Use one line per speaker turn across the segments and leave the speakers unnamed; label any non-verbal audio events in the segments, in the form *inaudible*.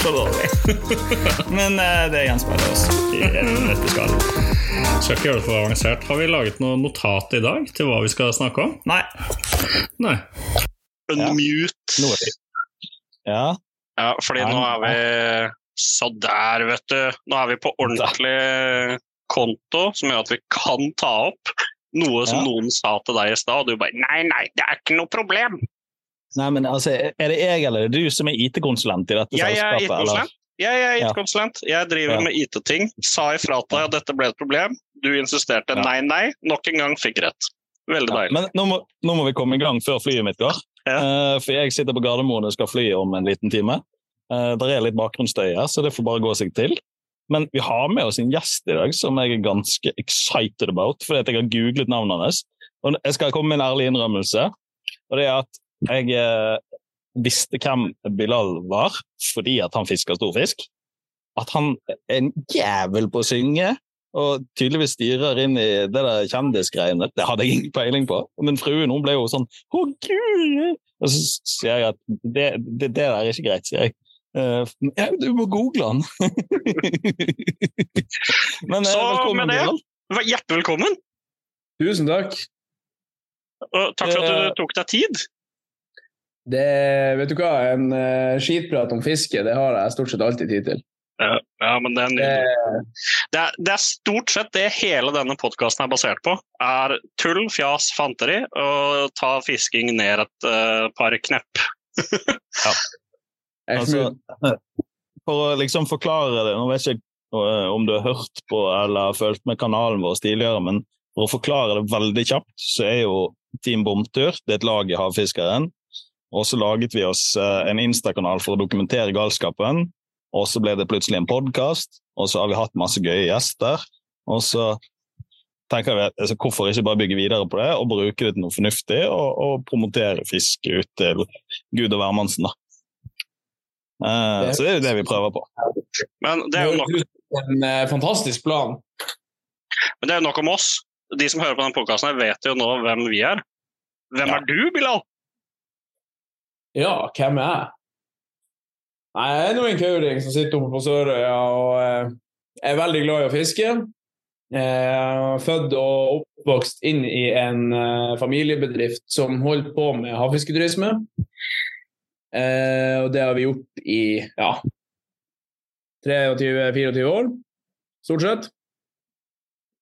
Så dårlig. *laughs* men eh, det gjenspeiler oss i dette skal.
Skal ikke gjøre det for avansert. Har vi laget noe notat i dag til hva vi skal snakke om?
Nei.
Nei.
Unmute.
Ja.
Ja, fordi nå er vi Så der, vet du. Nå er vi på ordentlig konto som gjør at vi kan ta opp noe som
Ja.
noen sa til deg i stad, og du bare Nei, nei, det er ikke noe problem.
Nei, men altså, Er det jeg eller er det du som er IT-konsulent i dette
Jeg er
selskapet? eller?
IT-konsulent. Jeg er IT-konsulent. Jeg driver
Ja.
med IT-ting. Sa ifra til deg at dette ble et problem. Du insisterte
Ja.
nei, nei. Nok en gang fikk rett. Veldig
Ja,
deilig.
men nå må, nå må vi komme i gang før flyet mitt går.
Ja.
Eh, for jeg sitter på Gardermoen og skal fly om en liten time. Uh, det er litt bakgrunnsstøy her, så det får bare gå seg til. Men vi har med oss en gjest i dag som jeg er ganske excited about, fordi at jeg har googlet navnet hans. Og jeg skal komme med en ærlig innrømmelse, og det er at jeg eh, visste hvem Bilal var fordi at han fisker stor fisk. At han er en jævel på å synge, og tydeligvis styrer inn i det der kjendisgreiene. Det hadde jeg ingen peiling på. Men fruen hun ble jo sånn Å, gud! Og så sier jeg at det, det, det der er ikke greit, sier jeg. Uh, ja, du må google han! *laughs* Men eh,
Så
velkommen,
med det-
Bilal.
Hjertelig velkommen.
Tusen takk.
Og takk for at
Eh,
du tok deg tid.
Det, vet du hva, en uh, skitprat om fiske, det har jeg stort sett alltid tid til.
Ja, ja, men det er
Det,
nydelig. Det er, det er stort sett det hele denne podkasten er basert på. Er tull, fjas, fanteri og ta fisking ned et uh, par knepp. *laughs*
ja.
Altså, *laughs* for å liksom forklare det, nå vet jeg ikke eh, om du har hørt på eller fulgt med kanalen vår tidligere, men for å forklare det veldig kjapt, så er jo Team Bomtur det er et lag i Havfiskeren. Og så laget vi oss eh, en Insta-kanal for å dokumentere galskapen. Og så ble det plutselig en podkast, og så har vi hatt masse gøye gjester. Og så tenker vi altså, hvorfor ikke bare bygge videre på det og bruke det til noe fornuftig, og, og promotere fiske ut til Gud og hvermannsen, da. Eh, så det er jo det vi prøver på.
Men det er jo nok,
en eh, fantastisk plan.
men det er jo nok om oss. De som hører på denne podkasten, vet jo nå hvem vi er. Hvem
Ja.
er du, Bilal?
Ja, hvem er jeg? Nei, Jeg er nå en kauring som sitter oppe på Sørøya og eh, er veldig glad i å fiske. Eh, født og oppvokst inn i en eh, familiebedrift som holdt på med havfisketurisme. Og det har vi gjort i ja, 23-24 år, stort sett.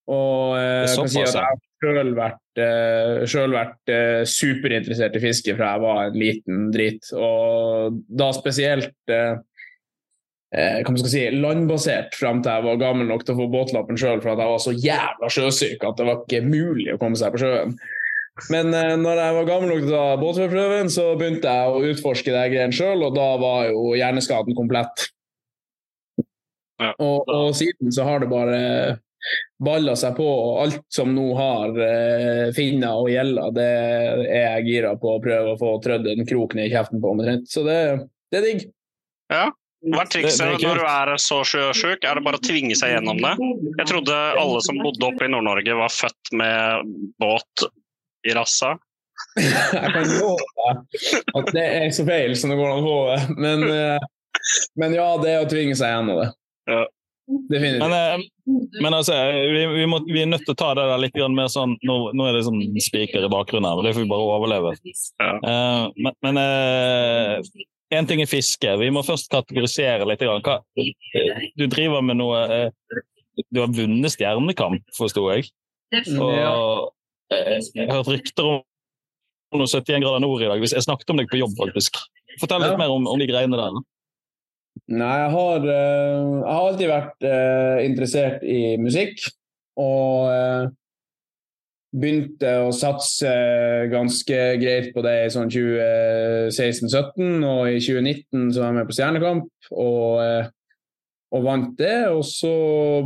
Og jeg kan si at jeg sjøl vært, eh, selv vært eh, superinteressert i fiske fra jeg var en liten drit. Og da spesielt eh, eh, hva man skal si, landbasert fram til jeg var gammel nok til å få båtlappen sjøl, for at jeg var så jævla sjøsyk at det var ikke mulig å komme seg på sjøen. Men eh, når jeg var gammel nok til å ta båtførerprøven, så begynte jeg å utforske de greiene sjøl, og da var jo hjerneskaden komplett.
Ja.
Og, og siden så har det bare balla seg på, og alt som nå har eh, finner og gjelder, det er jeg gira på å prøve å få trødd en krok ned i kjeften på omtrent. Så det, det er digg.
Ja. Hva er trikset når du er så sjøsjuk? Er det bare å tvinge seg gjennom det? Jeg trodde alle som bodde oppe i Nord-Norge var født med båt i rassa. *laughs*
Jeg kan love deg at det er så feil som det går an å få det. Men, eh, men ja, det er å tvinge seg gjennom det.
Ja.
Definitivt.
Men, eh, men altså, vi, vi, må, vi er nødt til å ta det der litt mer sånn Nå, nå er det sånn spiker i bakgrunnen, her, og det får vi bare overleve.
Ja.
Uh, men men én ting er fiske. Vi må først kategorisere litt. Hva, du driver med noe Du har vunnet Stjernekamp, forsto jeg. Og jeg har hørt rykter om noe 71 grader nord i dag. Hvis Jeg snakket om deg på jobb, faktisk. Fortell litt
Ja.
mer om, om de greiene der.
Nei, jeg har, eh, jeg har alltid vært eh, interessert i musikk. Og eh, begynte å satse ganske greit på det i sånn 2016-2017. Og i 2019 så var jeg med på Stjernekamp. Og og vant det. Og så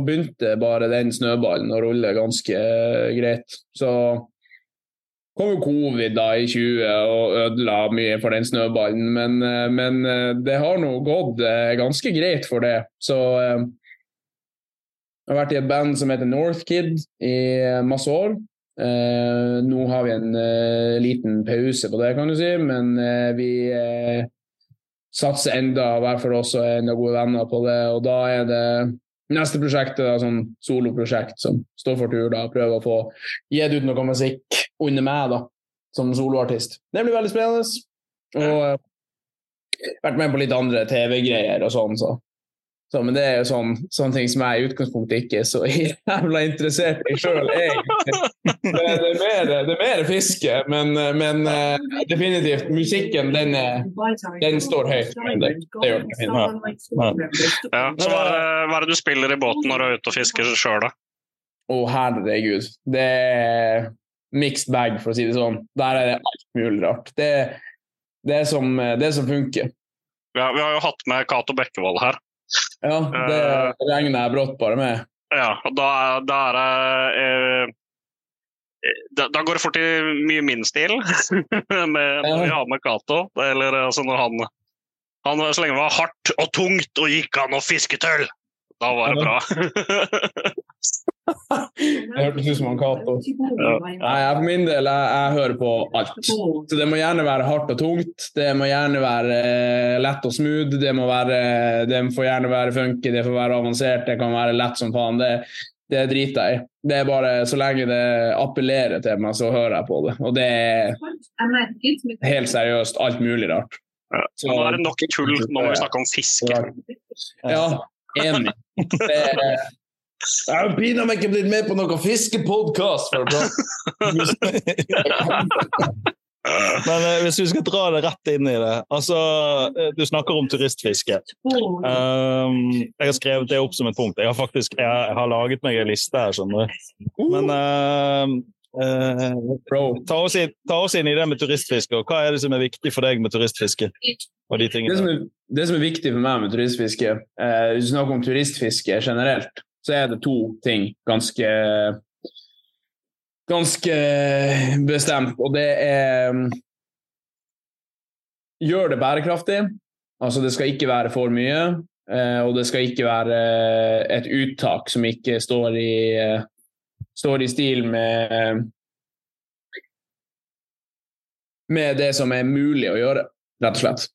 begynte bare den snøballen å rulle ganske greit. Så kom jo covid da i 20 og ødela mye for den snøballen, men, eh, men eh, det har nå gått eh, ganske greit for det. Så jeg har vært i et band som heter Northkid i masse år. Nå har vi en liten pause på det, kan du si, men vi satser enda hver for oss og er enda gode venner på det. Og da er det neste prosjektet da, sånn soloprosjekt som står for tur. da, Prøve å få gitt ut noe musikk under meg da, som soloartist. Det blir veldig spennende. Og vært med på litt andre TV-greier og sånn, så så, men det er jo sånn, sånne ting som jeg i utgangspunktet ikke er så *laughs* jævla interessert i sjøl, egentlig. Det, det, er mer, det er mer fiske, men, men uh, definitivt musikken, den, er, den står høyt. Det, det gjør den.
Ja. Ja. Så hva er, det, det, du spiller i båten når du er ute og fisker sjøl, da?
Å, herregud. Det er mixed bag, for å si det sånn. Der er det alt mulig rart. Det, det, er, som, det er som funker.
Ja, vi har jo hatt med Cato Bekkevold her.
Ja, det uh, regner jeg brått bare med.
Ja, og da, da er det uh, da, da, går det fort i mye min stil *laughs* med, når vi har med Cato. Eller altså når han, han Så lenge det var hardt og tungt og gikk han og fiske tøll, da var det bra.
det hørtes ut som han Cato. Ja. Nei, for min del, jeg, jeg, hører på alt. Så det må gjerne være hardt og tungt. Det må gjerne være eh, lett og smooth. Det, må være, det får gjerne være funky, det får være avansert, det kan være lett som faen. Det, det driter jeg i. Det er bare Så lenge det appellerer til meg, så hører jeg på det. Og det er helt seriøst alt mulig rart.
Ja. Så, nå er det nok tull, nå må vi snakke om fiske.
Ja, enig. Er jeg har pinadø ikke blitt med på noen fiskepodkast! *laughs*
Men eh, hvis vi skal dra det rett inn i det altså, eh, Du snakker om turistfiske. Um, jeg har skrevet det opp som et punkt. Jeg har faktisk jeg, jeg har laget meg en liste her, skjønner du. Men uh, uh, ta, oss inn, ta, oss inn, i det med turistfiske. og Hva er det som er viktig for deg med turistfiske?
De det, som er, det, som er, viktig for meg med turistfiske, uh, du snakker om turistfiske generelt så er det to ting ganske ganske bestemt, og det er Gjør det bærekraftig. Altså, det skal ikke være for mye, eh, og det skal ikke være et uttak som ikke står i, står i stil med med det som er mulig å gjøre, rett og slett.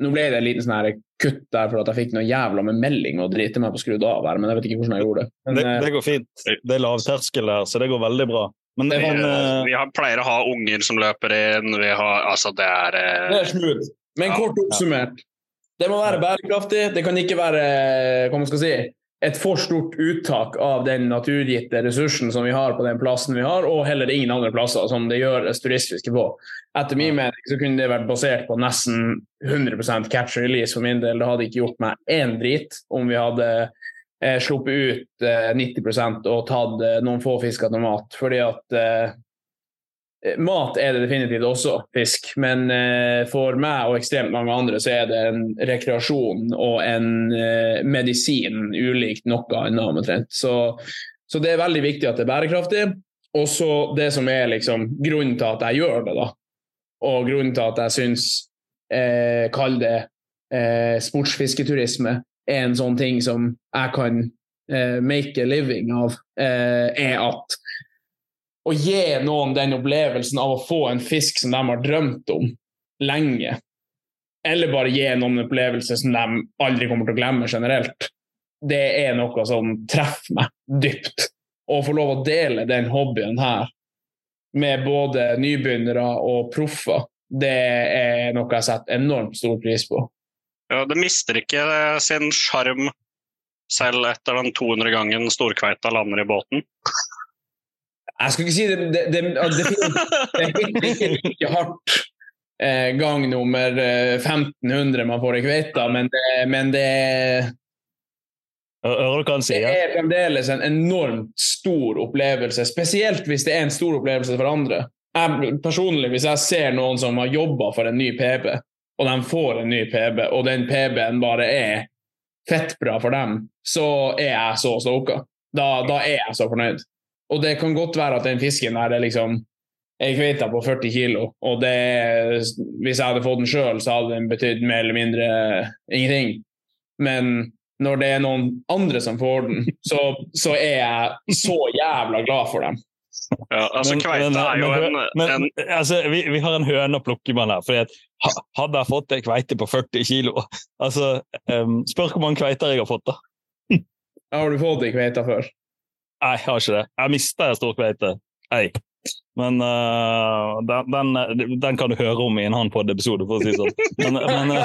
Nå ble det en liten sånn kutt der for at jeg fikk noe jævla med melding og drite meg på skrudd av her, men jeg vet ikke hvordan jeg gjorde det. Men,
det, eh, det, går fint. Det er lavterskel her, så det går veldig bra. Men,
det, men uh, vi pleier å ha unger som løper inn. Vi har, altså det er eh...
Det er smooth. Men kort oppsummert. Det må være bærekraftig. Det kan ikke være hva man skal si, et for stort uttak av den naturgitte ressursen som vi har på den plassen vi har, og heller ingen andre plasser som det gjøres turistfiske på. Etter min mening så kunne det vært basert på nesten 100 catch and release for min del. Det hadde ikke gjort meg én drit om vi hadde eh, sluppet ut eh, 90 og tatt eh, noen få fisker til mat. Fordi at eh, mat er det definitivt også, fisk. Men eh, for meg og ekstremt mange andre så er det en rekreasjon og en eh, medisin ulikt noe annet omtrent. Så, så, det er veldig viktig at det er bærekraftig. Og så det som er liksom grunnen til at jeg gjør det, da. Og grunnen til at jeg syns eh, Kall det eh, sportsfisketurisme er en sånn ting som jeg kan eh, make a living av, eh, er at å gi noen den opplevelsen av å få en fisk som de har drømt om lenge. Eller bare gi noen en opplevelse som de aldri kommer til å glemme generelt. Det er noe som treffer meg dypt. Å få lov å dele den hobbyen her med både nybegynnere og proffer, det er noe jeg setter enormt stor pris på.
Ja, Det mister ikke sin sjarm selv etter den 200 gangen storkveita lander i båten?
Jeg skal ikke si det Det, det, det, det er ikke hardt eh, gang nummer 1500 eh, man får i kveita, men det, men det det er fremdeles en enormt stor opplevelse, spesielt hvis det er en stor opplevelse for andre. Jeg, personlig, Hvis jeg ser noen som har jobba for en ny PB, og de får en ny PB, og den PB-en bare er fettbra for dem, så er jeg så stoka. Da, da er jeg så fornøyd. Og det kan godt være at den fisken her er liksom ei kveite på 40 kilo, og det, hvis jeg hadde fått den sjøl, så hadde den betydd mer eller mindre ingenting. Men når det er noen andre som får den, så, så er jeg så jævla glad for dem.
Ja, altså
Men-
Kveite er jo
men-
en,
Men
en
altså, vi, vi har en høne å plukke med her. fordi at Hadde jeg fått ei kveite på 40 kilo *laughs* altså, um, Spør hvor mange kveiter jeg har fått, da.
Har du fått ei kveite før?
Nei, jeg har ikke det. Jeg mista en stor kveite. Ei. Men uh, den, den, den kan du høre om i en annen pod-episode, for å si det sånn. Men, men *laughs*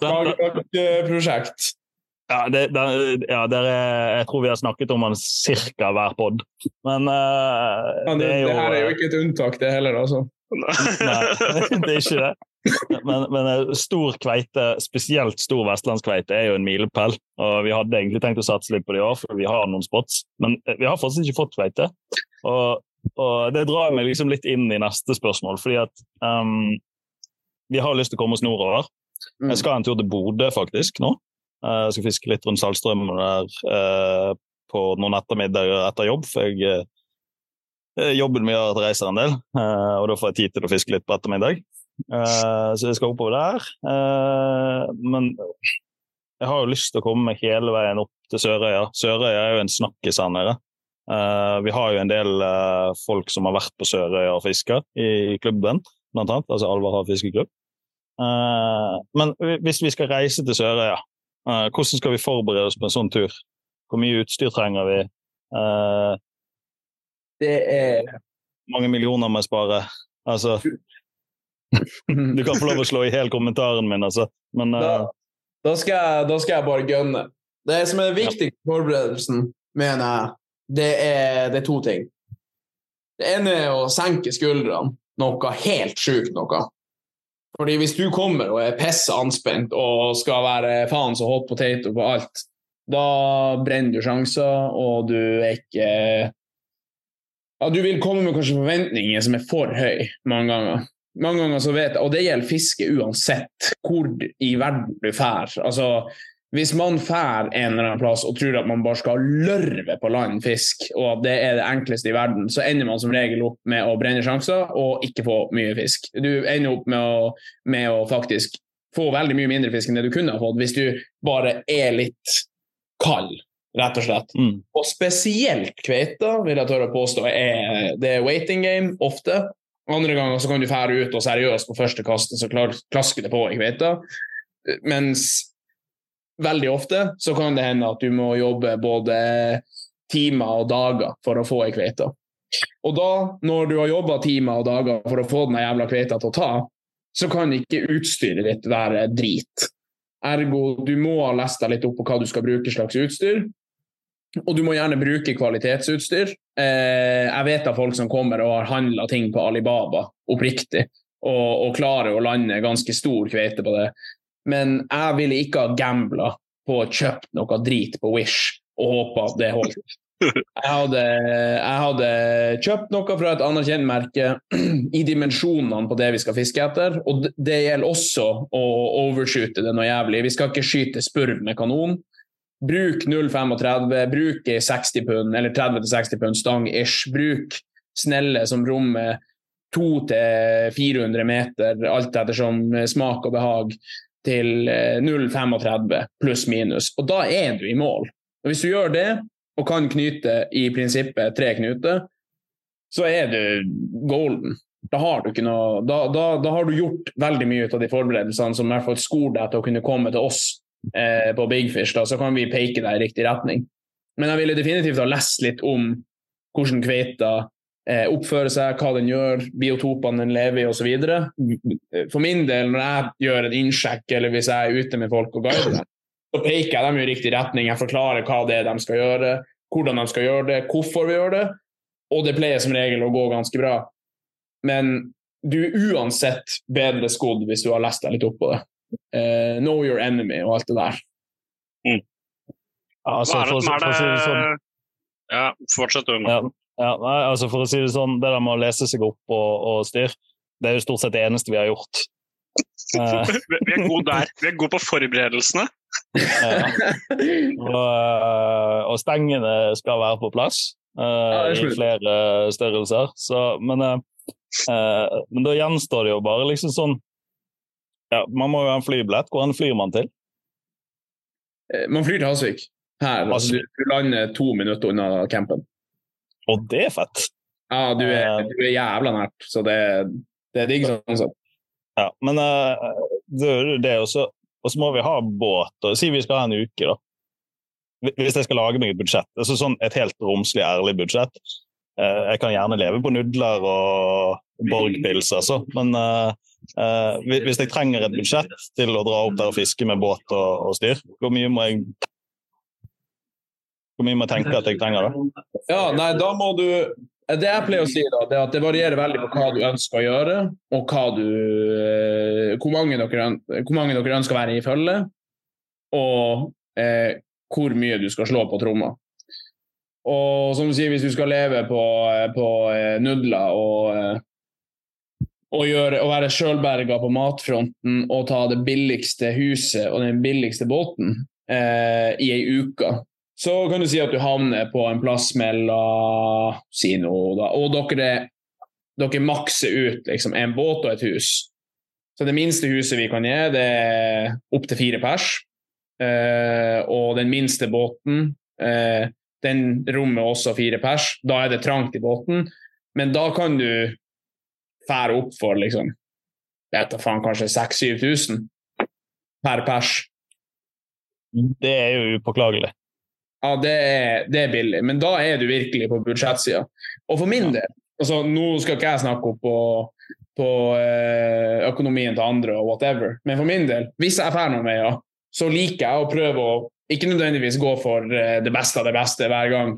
uh,
prosjekt.
Ja, det, den, ja det er, jeg tror vi har snakket om den ca. hver pod. Men uh,
men det,
det jo
det her er jo ikke et unntak, det heller, altså.
Nei, *laughs* det er ikke det. Men, men eh, stor kveite, spesielt stor vestlandskveite, er jo en milepæl. Og vi hadde egentlig tenkt å satse litt på det i år, for vi har noen spots. Men eh, vi har fortsatt ikke fått kveite. Og, og det drar meg liksom litt inn i neste spørsmål, fordi at um, vi har lyst til å komme oss nordover.
Mm.
Jeg skal en tur til Bodø faktisk nå. Eh, Jeg skal fiske litt rundt Saltstraumen der eh, på noen ettermiddager etter jobb. For jeg, eh, jobben min gjør at jeg reiser en del, eh, og da får jeg tid til å fiske litt på ettermiddag. Eh, så jeg skal oppover der. Uh, men jeg har jo lyst til å komme meg hele veien opp til Sørøya. Sørøya er jo en snakkis her nede. Uh, vi har jo en del folk som har vært på Sørøya og fiska i klubben, blant annet. Altså Alver fiskeklubb. Eh, men hvis vi skal reise til Sørøya, hvordan skal vi forberede oss på en sånn tur? Hvor mye utstyr trenger vi?
Det er
mange millioner må jeg spare? Altså, du kan få lov å slå i hel kommentaren min, altså. Men eh,
da, da, skal jeg, da skal jeg bare gønne. Det som er viktig i forberedelsen, mener jeg, det er, det er to ting. Det ene er å senke skuldrene noe helt sjukt noe. Fordi hvis du kommer og er pisse anspent og skal være faen så hot potato på alt, da brenner du sjanser, og du er ikke Ja, du vil komme med kanskje forventninger som er for høye mange ganger. Mange ganger så vet jeg, og det gjelder fiske uansett hvor i verden du fær. Altså, hvis man fær en eller annen plass og tror at man bare skal lørve på land fisk, og at det er det enkleste i verden, så ender man som regel opp med å brenne sjanser og ikke få mye fisk. Du ender opp med å, med å faktisk få veldig mye mindre fisk enn det du kunne ha fått hvis du bare er litt kald, rett og slett.
mm,
Og spesielt kveita vil jeg tørre å påstå er det er waiting game ofte. Andre ganger så kan du fære ut og seriøst på første kasten, så klasker det på i kveita. Mens veldig ofte så kan det hende at du må jobbe både timer og dager for å få ei kveite. Og da, når du har jobba timer og dager for å få den jævla kveita til å ta, så kan ikke utstyret ditt være drit. Ergo, du må ha lest deg litt opp på hva du skal bruke slags utstyr. Og du må gjerne bruke kvalitetsutstyr. Eh, jeg vet av folk som kommer og har handla ting på Alibaba oppriktig, og, og klarer å lande ganske stor kveite på det. Men jeg ville ikke ha gambla på å kjøpt noe drit på Wish og håpa at det holdt. Jeg hadde, jeg hadde kjøpt noe fra et anerkjent merke *clears throat* i dimensjonene på det vi skal fiske etter. Og det- gjelder også å overshoote det noe jævlig. Vi skal ikke skyte spurv med kanon. Bruk 0,35, bruk 60 pund, eller 30-60 pund stang ish. Bruk snelle som rommer 200-400 meter, alt ettersom smak og behag, til eh, 0,35 pluss minus. Og da er du i mål. Og Hvis du gjør det, og kan knyte i prinsippet tre knuter, så er du golden. Da har du, noe, da, da, da har du gjort veldig mye av de forberedelsene som i hvert fall skoler deg til å kunne komme til oss eh, på Big Fish. Da, så kan vi peke deg i riktig retning. Men jeg ville definitivt ha lest litt om hvordan kveita eh, oppfører seg, hva den gjør, biotopene den lever i osv. For min del, når jeg gjør en innsjekk eller hvis jeg er ute med folk og guider dem, så peker jeg dem i riktig retning. Jeg forklarer hva det er de skal gjøre, hvordan de skal gjøre det, hvorfor vi gjør det. Og det pleier som regel å gå ganske bra. Men du er uansett bedre skodd hvis du har lest deg litt opp på det. Eh, know your enemy og alt det der.
altså,
Hva er
for,
er
for å si det sånn
Ja, fortsett du.
Ja, ja, altså for å si det sånn, det der med å lese seg opp og, og styr, det er jo stort sett det eneste vi har gjort. Eh, *laughs*
Vi er gode der. Vi er gode på forberedelsene.
ja. og, eh, og stengene skal være på plass
Uh,
i flere størrelser. Så, men, eh, eh, men da gjenstår det jo bare liksom sånn ja, Man må jo ha en flybillett. Hvordan flyr man til?
Eh, Man flyr til Hasvik. Her, altså, du, lander to minutter unna campen.
Og det er fett!
Ja, du er, du er jævla nært, så det, det er digg sånn sett.
Ja, men eh, det er også Og så må vi ha båt. og Si vi skal ha en uke, da. Hvis jeg skal lage meg et budsjett, altså sånn et helt romslig, ærlig budsjett eh, Jeg kan gjerne leve på nudler og Borg-pils, altså, men eh, eh, hvis jeg trenger et budsjett til å dra opp der og fiske med båt og, og styr, hvor mye må jeg Hvor mye må jeg tenke at jeg trenger da?
Ja, nei, da må du Det jeg pleier å si, da, det er at det varierer veldig på hva du ønsker å gjøre, og hva du eh, Hvor mange dere, hvor mange dere ønsker å være i følge, og eh, hvor mye du skal slå på tromma. Og som du sier, hvis du skal leve på, eh, på eh, nudler og og, gjøre, å være sjølberga på matfronten og ta det billigste huset og den billigste båten eh, i ei uke, så kan du si at du havner på en plass mellom si noe da, Og dere, dere makser ut liksom, en båt og et hus. Så det minste huset vi kan gi, det er opptil fire pers. Eh, og den minste båten, eh, den rommer også fire pers. Da er det trangt i båten, men da kan du fære opp for liksom vet da faen, kanskje 6000-7000 per pers.
Det er jo upåklagelig.
Ja, det er, det er billig, men da er du virkelig på budsjettsida. Og for min del, altså nå skal ikke jeg snakke opp på, på eh, økonomien til andre og whatever, men for min del, hvis jeg drar noen veier, så liker jeg å prøve å ikke nødvendigvis gå for eh, det beste av det beste hver gang,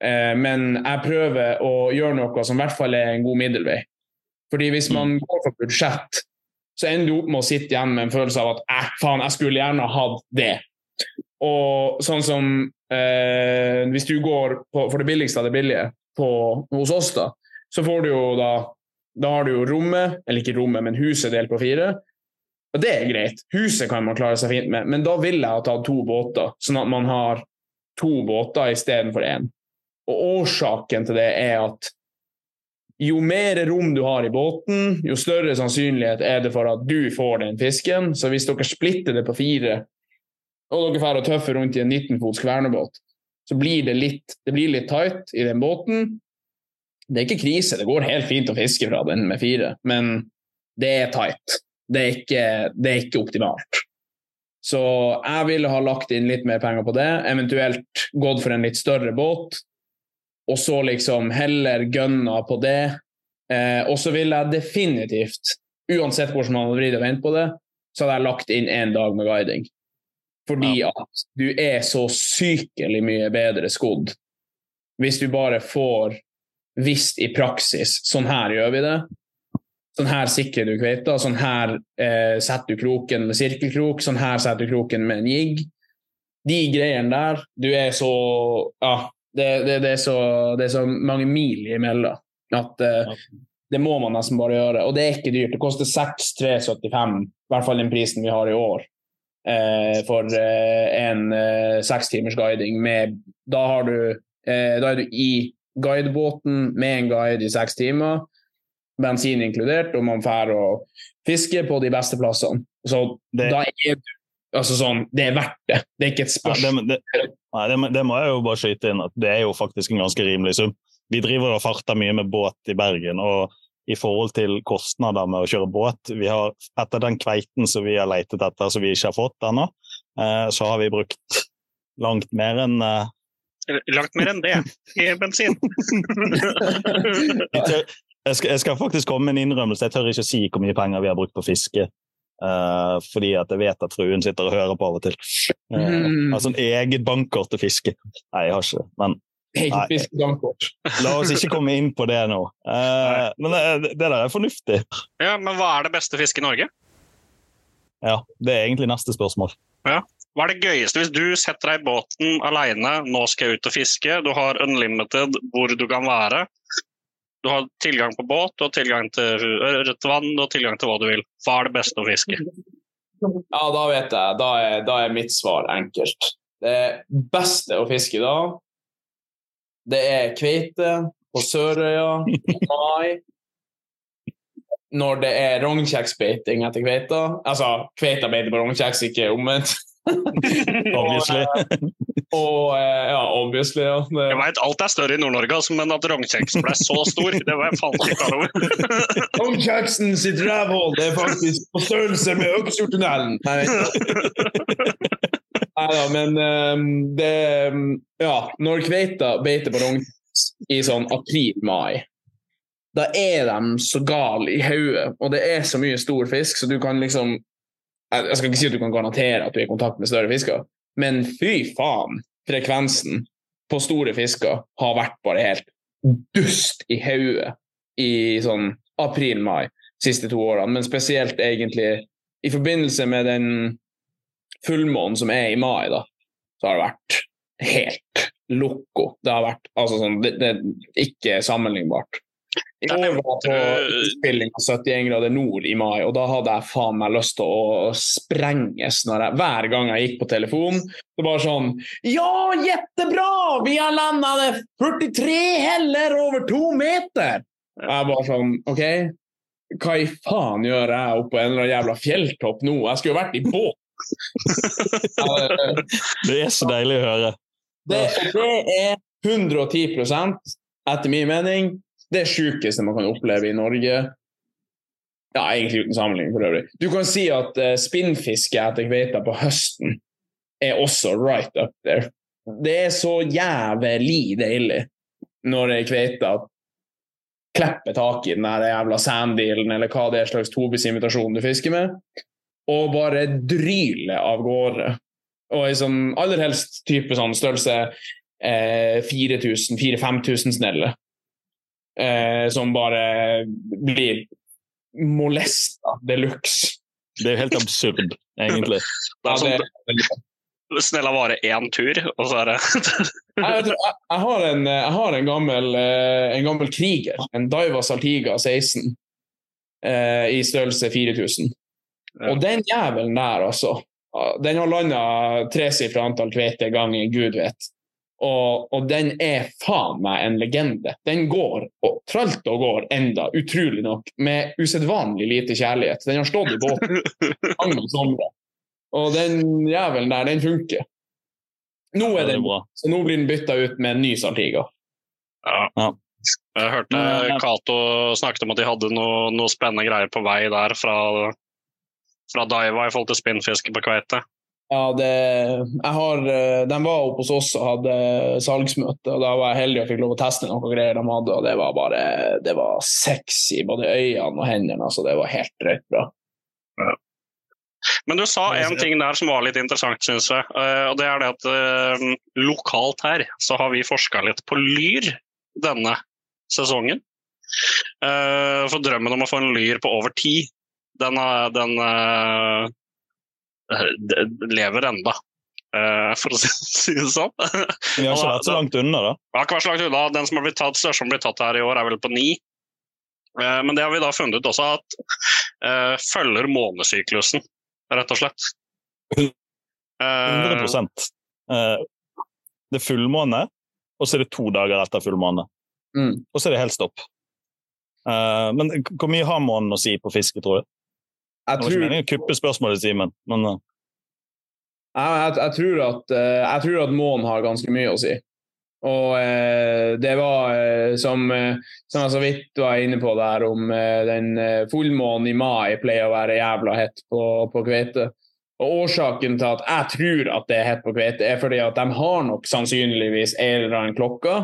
eh, men jeg prøver å gjøre noe som i hvert fall er en god middelvei. Fordi hvis man går for budsjett, så ender du opp med å sitte igjen med en følelse av at eh, faen, jeg skulle gjerne hatt det. Og sånn som eh, Hvis du går på, for det billigste av det billige på, hos oss, da, så får du jo da Da har du jo rommet, eller ikke rommet, men huset delt på fire. Og det er greit. Huset kan man klare seg fint med, men da ville jeg ha tatt to båter, sånn at man har to båter istedenfor én. Og årsaken til det er at jo mer rom du har i båten, jo større sannsynlighet er det for at du får den fisken. Så hvis dere splitter det på fire, og dere får og tøffe rundt i en 19-fots kvernebåt, så blir det litt, det blir litt tight i den båten. Det er ikke krise, det går helt fint å fiske fra den med fire, men det er tight. Det er ikke, det er ikke optimalt. Så jeg ville ha lagt inn litt mer penger på det, eventuelt gått for en litt større båt, og så liksom heller gønna på det. Eh, og så ville jeg definitivt, uansett hvordan man vridd og vendt på det, så hadde jeg lagt inn én dag med guiding. Fordi at du er så sykelig mye bedre skodd hvis du bare får visst i praksis sånn her gjør vi det. Sånn her sikrer du kveita, sånn her eh, setter du kroken med sirkelkrok, sånn her setter du kroken med en jigg. De greiene der, du er så Ja, det, det, det, er, så, det er så mange mil imellom at uh, det må man nesten bare gjøre. Og det er ikke dyrt. Det koster 6375, i hvert fall den prisen vi har i år, uh, for uh, en seks timers guiding. Med, da, har du, da er du i guidebåten med en guide i seks timer, bensin inkludert, og man drar og fisker på de beste plassene. Så
Det-
da er du Altså sånn, det er verdt det. Det er ikke et
Ja,
spørsmål.
det, det, nei, det, det må jeg jo bare skyte inn at det er jo faktisk en ganske rimelig sum. Vi driver og farter mye med båt i Bergen, og i forhold til kostnader med å kjøre båt vi har, Etter den kveiten som vi har letet etter, som vi ikke har fått ennå, eh, så har vi brukt langt mer enn eh,
Langt mer enn det i bensin.
jeg, *laughs* tør, jeg, skal, jeg skal faktisk komme med en innrømmelse. Jeg tør ikke si hvor mye penger vi har brukt på fiske. Eh, fordi at jeg vet at fruen sitter og hører på av og til. Uh,
Mm.
altså en eget bankkort til fiske. Nei, jeg har ikke det. Men Nei. La oss ikke komme inn på det nå. Uh, men det, det der er fornuftig.
Ja, men hva er det beste fisket i Norge?
Ja, Det er egentlig neste spørsmål.
Hva er det gøyeste hvis du setter deg i båten alene, nå skal jeg ut og fiske, du har unlimited hvor du kan være. Du har tilgang på båt, du har tilgang til rødt vann, har tilgang til hva du vil. Hva er det beste å fiske?
Ja, da vet jeg. Da er, da er mitt svar enkelt. Det beste å fiske da, det er kveite på Sørøya i mai. Når det er rognkjeksbeiting etter kveita. Altså, kveita beiter på rognkjeks, ikke omvendt.
Obviously.
Og og, ja, obviously. Ja. Det,
Jeg veit alt er større i Nord-Norge, altså, men at rognkjeksen ble så stor, det var jeg faen ikke klar *laughs* over.
Rognkjeksen sitt rævhold er faktisk på størrelse med Øksfjordtunnelen. *laughs* Nei, da, men um, det Ja, når kveita beiter på rognkjeks i sånn april-mai, da er de så gale i hodet, og det er så mye stor fisk, så du kan liksom Jeg skal ikke si at du kan garantere at du er i kontakt med større fisker, men fy faen, frekvensen på store fisker har vært bare helt dust i hodet i sånn april-mai siste to årene, men spesielt egentlig i forbindelse med den fullmånen som er i mai, da, så har det vært helt loco. Det har vært altså sånn, det, det er ikke sammenlignbart. I år var på innspilling av 71 grader nord i mai, og da hadde jeg faen meg lyst til å sprenges når jeg, hver gang jeg gikk på telefonen. Det var sånn Ja, jettebra! Vi har landa det 43 heller over to meter! Jeg bare sånn OK, hva i faen gjør jeg oppå en eller annen jævla fjelltopp nå? Jeg skulle jo vært i båt. *laughs*
Det er så deilig å høre.
det, det er 110% etter min mening, det sjukeste man kan oppleve i Norge. Ja, egentlig uten sammenligning for øvrig. Du kan si at uh, spinnfiske etter kveita på høsten er også right up there. Det er så jævlig deilig når ei kveite klipper tak i den der jævla sanddealen eller hva det er slags tobisimitasjon du fisker med, og bare dryler av gårde. Og i sånn aller helst type sånn størrelse eh, 4000-5000 snelle. Eh, som bare blir molesta de luxe.
Det er jo helt absurd, egentlig.
Det
Ja,
er sånn,
det-
Snella vare én tur, og så er det
jeg, vet jeg, jeg, har en, jeg har en gammel, eh, en gammel kriger, en Daiwa Saltiga 16, eh, i størrelse 4000. Og den jævelen der, altså, den har landa tresifra antall kveite ganger gud vet. Og, og den er faen meg en legende. Den går og tralt og går enda, utrolig nok, med usedvanlig lite kjærlighet. Den har stått i båten *laughs* mange somre. Og den jævelen der, den funker. Nå er den
bra.
så nå blir den bytta ut med en ny Saltiga.
Ja. Jeg hørte. Cato snakket om at de hadde noe, noe spennende greier på vei der fra, fra Daiwa i forhold til spinnfiske på kveite.
Ja, det, jeg har, eh, de var oppe hos oss og hadde salgsmøte, og da var jeg heldig og fikk lov å teste noen greier de hadde, og det var bare det var sexy, både øynene og hendene. altså Det var helt drøyt bra.
Men du sa en ting der som var litt interessant, syns jeg. eh, Og det er det at eh, lokalt her så har vi forska litt på lyr denne sesongen. For drømmen om å få en lyr på over ti, den, den lever enda. eh, For å si *laughs* det sånn.
Vi har ikke vært så langt unna, da.
Vi har ikke vært så langt unna. Den som har blitt tatt, største som blir tatt her i år, er vel på ni. Eh, Men det har vi da funnet ut også at uh, følger månesyklusen, rett og slett. Eh,
100 Eh, Det er fullmåne, og så er det to dager etter fullmåne.
Mm.
Og så er det helt stopp. Eh, men hvor mye har månen å si på fiske, tror du?
Jeg
Det var ikke meningen å kuppe spørsmålet, Simen, men uh.
jeg, jeg, jeg tror at, eh, jeg tror at månen har ganske mye å si. Og eh, det var, eh, som, eh, som jeg så vidt var inne på der, om eh, den fullmånen i mai pleier å være jævla hett på, på kveite. Og Årsaken til at jeg tror at det er hett på kveite, er fordi at de har nok sannsynligvis en eller annen klokke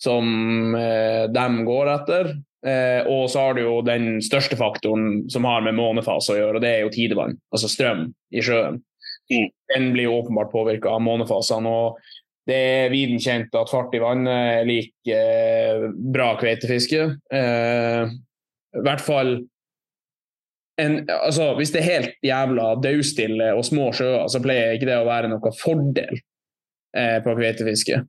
som de går etter. Eh, og så har du jo den største faktoren som har med månefase å gjøre, og det er jo tidevann, altså strøm i sjøen.
Mm.
Den blir jo åpenbart påvirka av månefasene. og det er viden kjent at fart i vannet er lik eh, bra kveitefiske. Eh, I hvert fall en, altså, Hvis det er helt jævla daustille og små sjøer, så pleier ikke det å være noen fordel eh, på kveitefiske.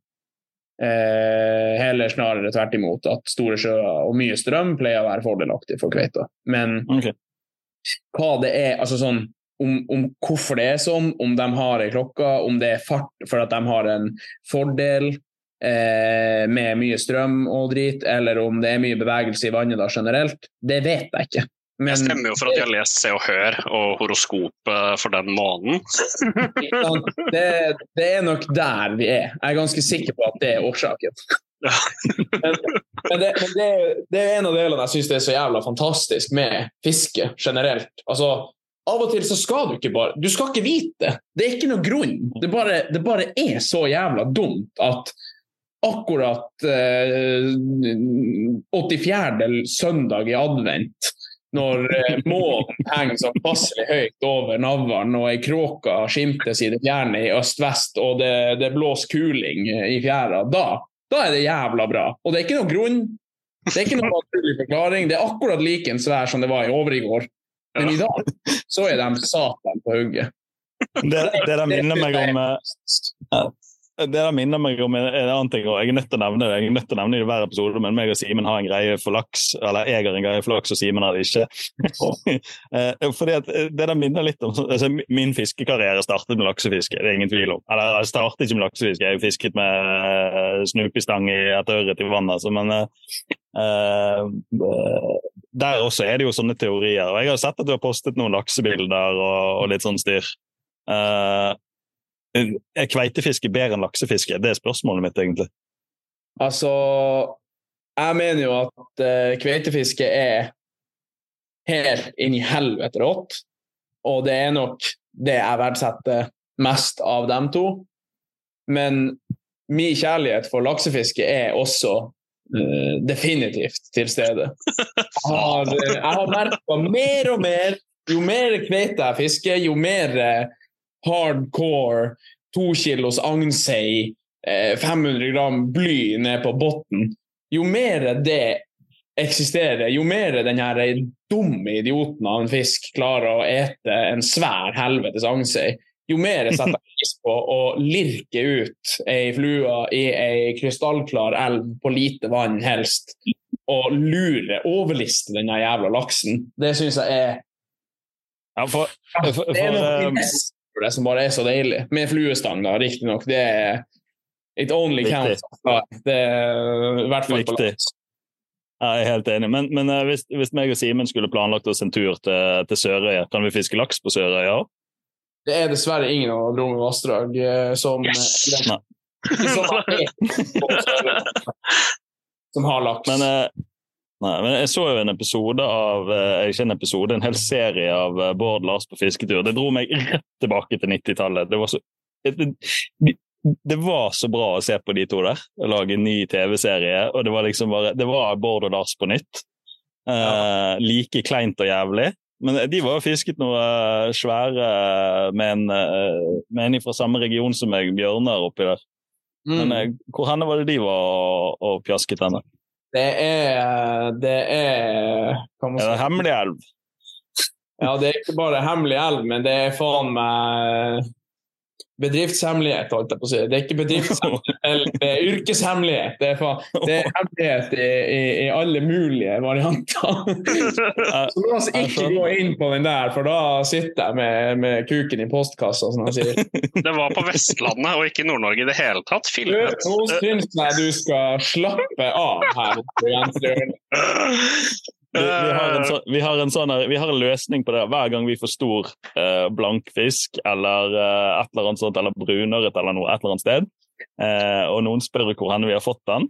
Eh, heller snarere tvert imot at store sjøer og mye strøm pleier å være fordelaktig for kveita. Men
okay.
hva det er, altså sånn om, om hvorfor det er sånn, om de har ei klokke, om det er fart for at de har en fordel eh, med mye strøm og drit, eller om det er mye bevegelse i vannet da generelt, det vet jeg ikke. Men
Jeg stemmer jo for at jeg har lest Se og Hør og horoskopet for den måneden. *laughs*
det, det er nok der vi er. Jeg er ganske sikker på at det er årsaken.
Ja.
men men, det, men det, det er en av delene jeg syns er så jævla fantastisk med fiske generelt. Altså, av og til så skal du ikke bare Du skal ikke vite. Det er ikke noe grunn. Det bare, det bare er så jævla dumt at akkurat eh, 84. søndag i advent, når eh, månen henger så passelig høyt over navlen og ei kråke skimtes i det fjerne i øst-vest, og det, det blåser kuling i fjæra, da, da er det jævla bra. Og det er ikke noen grunn. Det er ikke noen naturlig forklaring. Det er akkurat like en svær som det var i overigård. Men i dag så er de satan på hugget.
Det, det de minner meg om eh, det der minner meg om en, en annen ting, og jeg er nødt til å nevne det jeg er nødt til å nevne det i hver episode, men meg og Simen har en greie for laks. Eller jeg har en greie for laks, og Simen har det ikke. *laughs* Eh, fordi at eh, Det der minner litt om altså, Min fiskekarriere startet med laksefiske, det er ingen tvil om. Eller jeg startet ikke med laksefiske, jeg fisket med uh, snupestang i et ørret i vannet. Altså, men uh, der også er det jo sånne teorier. og Jeg har sett at du har postet noen laksebilder og, og litt sånn styr. Uh, er kveitefiske bedre enn laksefiske? Det er spørsmålet mitt, egentlig.
Altså, jeg mener jo at uh, kveitefiske er helt inn i helvete rått. Og det er nok det jeg verdsetter mest av dem to. Men min kjærlighet for laksefiske er også uh, definitivt til stede. Jeg har, uh, jeg har merka mer og mer Jo mer kveite jeg fisker, jo mer uh, hardcore to kilos agnsei, 500 gram bly ned på bunnen. Jo mer det eksisterer, jo mer den her dumme idioten av en fisk klarer å ete en svær helvetes agnsei, jo mer *laughs* jeg setter pris på å lirke ut ei flue i ei krystallklar elv på lite vann, helst, og lure, overliste den jævla laksen. Det syns jeg er
ja, for, for, for,
Det er noe for det som bare er så deilig. Med fluestang, da, riktignok. Det er It only counts. Det er i hvert fall på
Viktig.
laks.
Jeg er helt enig. Men, men eh, hvis, hvis meg og Simen skulle planlagt oss en tur til, til Sørøya, kan vi fiske laks på Sørøya?
Det er dessverre ingen av Dronning vassdrag eh, som,
Yes!
Som, har, *laughs* som har laks.
Men, eh, nei, men jeg så jo en episode av eh, Ikke en episode, en hel serie av eh, Bård Lars på fisketur. Det dro meg rett tilbake til 90-tallet. Det var så det, det var så bra å se på de to der. Å lage en ny TV-serie. Og det var liksom bare Det var Bård og Lars på nytt. Eh, like kleint og jævlig. Men de var jo fisket noe eh, svære med en, eh, med en fra samme region som meg, Bjørnar, oppi der.
Mm.
Men hvor henne var det de var og, og pjasket henne?
Det er Det er man
Er det
en
hemmelig elv?
Ja, det er ikke bare hemmelig elv, men det er faen meg bedriftshemmelighet, holdt jeg på å si. Det er ikke bedriftshemmelighet, det er yrkeshemmelighet. Det er, for, det er hemmelighet i, i, i alle mulige varianter. Så la oss ikke gå inn på den der, for da sitter jeg med, med kuken i postkassa, som jeg sier.
Det var på Vestlandet og ikke Nord-Norge i det hele tatt.
Du,
Filmet.
Nå syns jeg du skal slappe av her. *laughs*
Vi, vi, har en sånn, vi, har en løsning på det. Hver gang vi får stor eh, blankfisk eller eh, et eller annet sånt, eller brunørret eller noe et eller annet sted, eh, og noen spør hvor hen vi har fått den,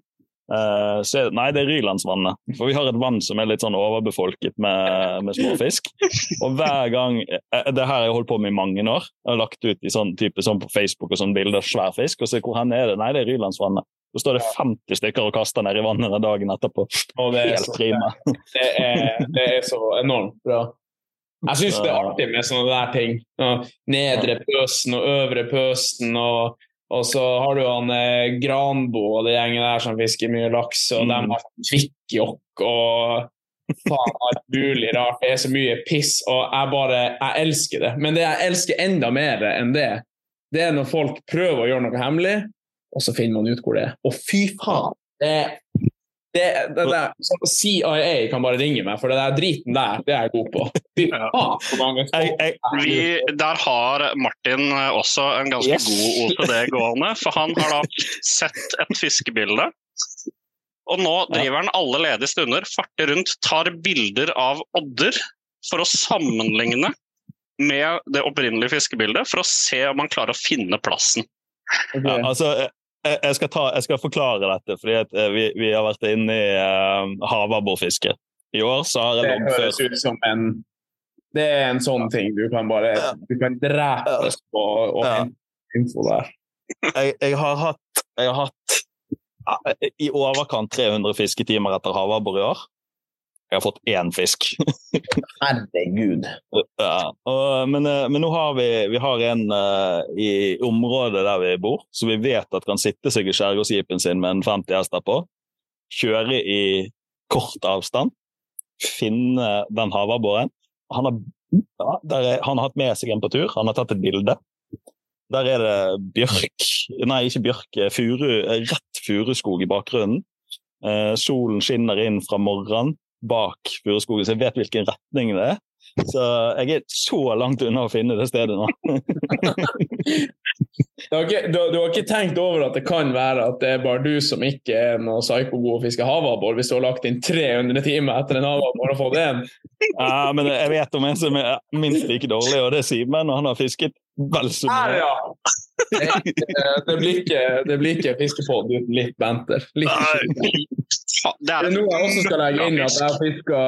eh, så nei, det er Rylandsvannet. For vi har et vann som er litt sånn overbefolket med, med småfisk. Og hver gang eh, Det her har jeg holdt på med i mange år. Jeg har lagt ut i sånn type sånn på Facebook og sånn bilder av svær fisk, og så hvor hen er det? Nei, det er Rylandsvannet. Så står det 50 stykker og kaster ned i vannet den dagen etterpå.
Det er så-
prima.
Det er, det er så enormt bra. Jeg syns det er artig med sånne der ting. Nedre pøsen og øvre pøsen. Og, og så har du han eh, Granbo og det gjengen der som fisker mye laks, og
Mm.
de har kvikkjokk og faen alt mulig rart. Det er så mye piss, og jeg bare Jeg elsker det. Men det jeg elsker enda mer enn det, det er når folk prøver å gjøre noe hemmelig, og så finner man ut hvor det er. Og fy faen! Det, det, det, det, CIA kan bare ringe meg, for det der driten der, det er jeg god på. Fy faen, hvor
Jeg, jeg,
Vi, der har Martin også en ganske
Yes.
god OCD gående, for han har da sett et fiskebilde. Og nå driver han alle ledige stunder, farter rundt, tar bilder av odder for å sammenligne med det opprinnelige fiskebildet, for å se om han klarer å finne plassen.
Okay.
ja, altså, jeg, skal ta, jeg skal forklare dette, fordi eh, vi, vi har vært inne i uh, havabborfiske. I år så har jeg Det
høres ut som en Det er en sånn ting du kan bare Du kan drepes på å hente info der.
Jeg, jeg har hatt, jeg har hatt ja, i overkant 300 fisketimer etter havabbor i år. Jeg har fått én fisk. *laughs*
Herregud.
Ja, og, men, eh, men nå har vi, vi har en uh, i området der vi bor, som vi vet at kan sitte seg i skjærgårdsjeepen sin med en 50 hester på. Kjøre i kort avstand. Finne den havabboren. Han har, ja, er, han har hatt med seg en på tur. Han har tatt et bilde. Der er det bjørk Nei, ikke bjørk. eh, Furu, rett furuskog i bakgrunnen. Eh, solen skinner inn fra morgenen bak furuskogen, så jeg vet hvilken retning det er. Så jeg er så langt unna å finne det stedet nå. *laughs*
Du har, ikke, du, du har ikke tenkt over at det kan være at det er bare du som ikke er noe psyko-god å fiske havabbor, hvis du har lagt inn 300 timer etter en havabbor og fått én?
Ja, men jeg vet om en som er minst like dårlig, og det er Simen. Og han har fisket vel så
Her, ja! Det, *laughs* det blir ikke, det blir ikke fiskepod uten litt Benter. Litt
Det er
noe jeg også skal legge inn at jeg har fiska,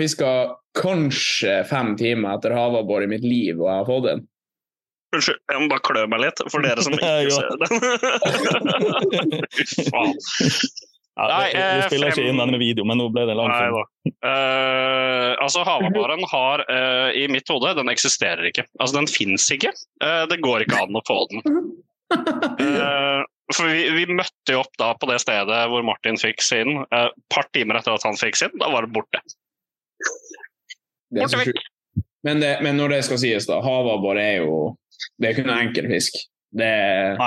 fiska kanskje fem timer etter havabbor i mitt liv, og jeg har fått en.
Unnskyld, jeg må bare klø meg litt, for dere som *laughs* ikke ser den. *laughs* Faen.
Ja,
Nei,
vi, vi
spiller
spiller ikke
inn
inn denne video, men nå ble det langt.
Uh. Eh, altså, Havabaren har uh, i mitt hode Den eksisterer ikke. Altså, den fins ikke. Uh, det går ikke an å få den. Eh, for vi, vi møtte jo opp da på det stedet hvor Martin fikk sin. Et uh, par timer etter at han fikk sin, da var det borte. Borte vekk.
Men, det, men når det skal sies, da. Havabbor er jo Det er ikke noen enkel fisk. Det er,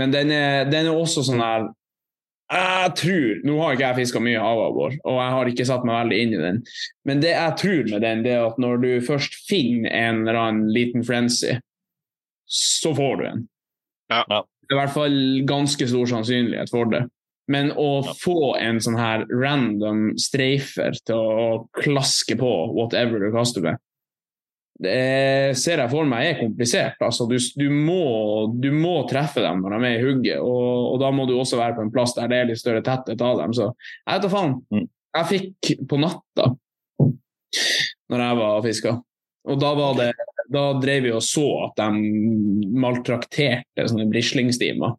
men den er, den er også sånn her Jeg tror Nå har ikke jeg fiska mye havabbor, og jeg har ikke satt meg veldig inn i den. Men det jeg tror med den, det er at når du først finner en eller annen liten frenzy, så får du en.
Ja.
Det er i hvert fall ganske stor sannsynlighet for det. Men å
Ja.
få en sånn her random streifer til å klaske på whatever du kaster med, det ser jeg for meg er komplisert. Altså, du, du, må, du må treffe dem når de er i hugget, og, og da må du også være på en plass der det er litt større tetthet av dem. Så jeg vet da faen.
Mm.
Jeg fikk på natta når jeg var og fiska. Og da, var det, da drev vi og så at de maltrakterte sånne brislingstimer.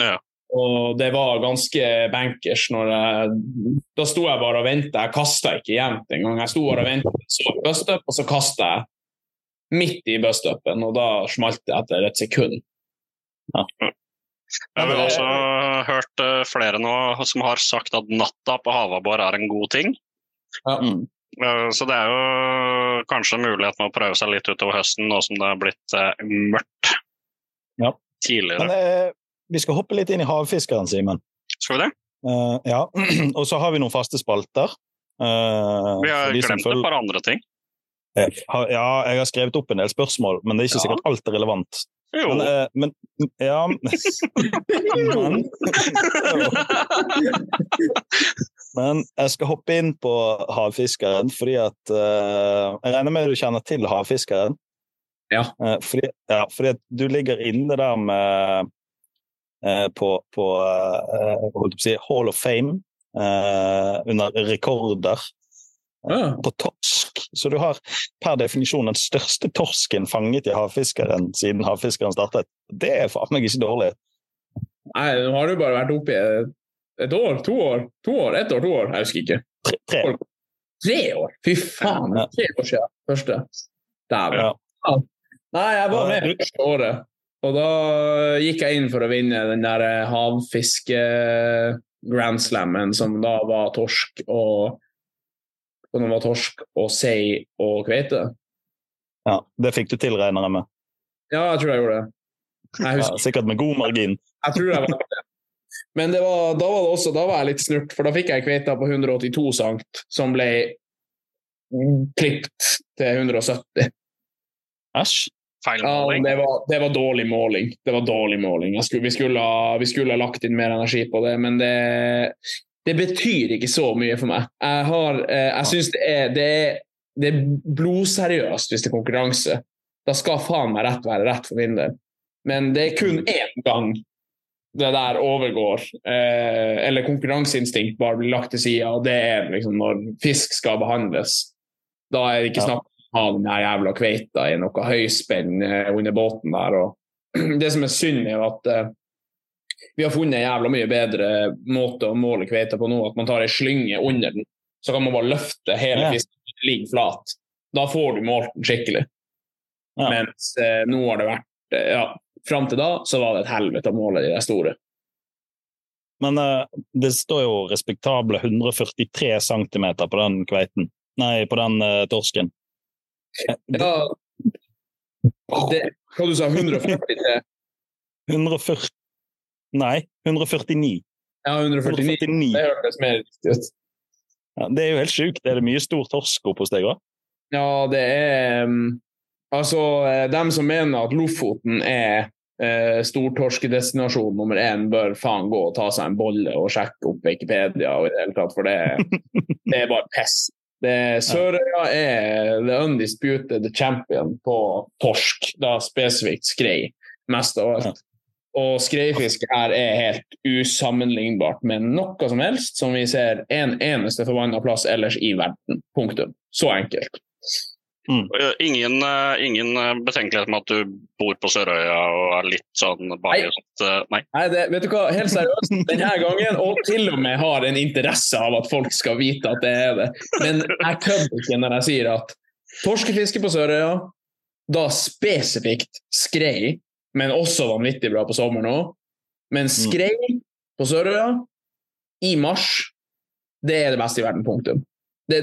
Ja.
Og det var ganske bankers når jeg Da sto jeg bare og venta. Jeg kasta ikke jevnt engang. Jeg sto bare og venta, så bustup, og så kasta jeg midt i bustupen, og da smalt det etter et sekund.
Jeg har også hørt eh, flere nå som har sagt at natta på havabbor er en god ting.
Mm.
Eh, Så det er jo kanskje en mulighet med å prøve seg litt utover høsten, nå som det er blitt eh, mørkt
Ja.
tidligere.
Men vi skal hoppe litt inn i havfiskeren, Simen.
Skal vi det?
Uh, ja. *clears throat* Og så har vi noen faste spalter. Uh,
Vi har glemt
følger...
et par andre ting.
Eh, har- Ja, jeg har skrevet opp en del spørsmål, men det er ikke
Ja.
sikkert alt er relevant.
Jo.
Men, uh, men ja men, *laughs* men jeg skal hoppe inn på havfiskeren, fordi at eh, Jeg regner med du kjenner til havfiskeren?
Ja.
Eh, fordi, ja, fordi at du ligger inne der med på, på eh, å si, Hall of Fame eh, under rekorder
Ja.
på torsk. Så du har per definisjon den største torsken fanget i havfiskeren siden havfiskeren startet. Det er faen meg ikke dårlig.
Nei, nå har du bare vært oppe i et, år, to år, to år, ett år, to år. Jeg husker ikke.
Tre. tre.
Tre år! Fy faen,
Ja.
tre år siden første. Dæven.
Ja.
Nei, jeg var med første året. Og da gikk jeg inn for å vinne den der havfiske-grand slammen, som da var torsk og Som var torsk og sei og kveite.
Ja, det fikk du til, regner jeg med.
Ja, jeg tror jeg gjorde det. Jeg
Ja, sikkert med god margin.
Jeg tror jeg var det. Men det var, da var det også, da var jeg litt snurt, for da fikk jeg kveita på 182 sankt, som ble klippet til 170.
Æsj.
Feil
Ja, det, var, det var dårlig måling. Det var dårlig måling. Skulle, vi, skulle ha, vi skulle ha lagt inn mer energi på det, men det, det betyr ikke så mye for meg. Jeg, har, eh, jeg syns det er, det, er, det er blodseriøst hvis det er konkurranse. Da skal faen meg rett være rett for min del. Men det er kun én gang det der overgår, eh, eller konkurranseinstinkt bare blir lagt til side, og det er liksom når fisk skal behandles. Da er det ikke snakk ha den jævla kveita i noe høyspenn eh, under båten der. Og *clears throat* det som er synd, er at eh, vi har funnet en jævla mye bedre måte å måle kveita på nå. At man tar ei slynge under den, så kan man bare løfte hele
Ja.
fisken den flat. Da får du målt den skikkelig.
Ja.
Mens eh, nå har det vært eh, ja, Fram til da så var det et helvete å måle de der store.
Men det står jo respektable 143 cm på den kveiten. Nei, på den torsken.
Ja, det, hva du sa 143?
140 Nei, 149.
Ja, 149.
149.
Det hørtes mer riktig ut.
Ja, det er jo helt sjukt. Er det mye stor torsk oppe hos deg òg?
Ja, det er um, Altså, eh, dem som mener at Lofoten er eh, stortorskedestinasjon nummer én, bør faen gå og ta seg en bolle og sjekke opp Wikipedia og i det hele tatt, for det, *laughs* det er bare piss. Det- Sørøya er the undisputed champion på torsk, da spesifikt skrei, mest av alt. Og skreifiske her er helt usammenlignbart med noe som helst som vi ser en eneste forbanna plass ellers i verden. Punktum. Så enkelt.
Eh, Ingen, eh, ingen eh, betenkelighet med at du bor på Sørøya og er litt sånn biased? sånt? Nei.
Nei, det, vet du hva, helt seriøst, denne gangen, og til og med har en interesse av at folk skal vite at det er det. Men jeg kødder ikke når jeg sier at torskefiske på Sørøya, da spesifikt skrei, men også vanvittig bra på sommeren òg. Men skrei på Sørøya i mars, det er det beste i verden. Punktum. Det,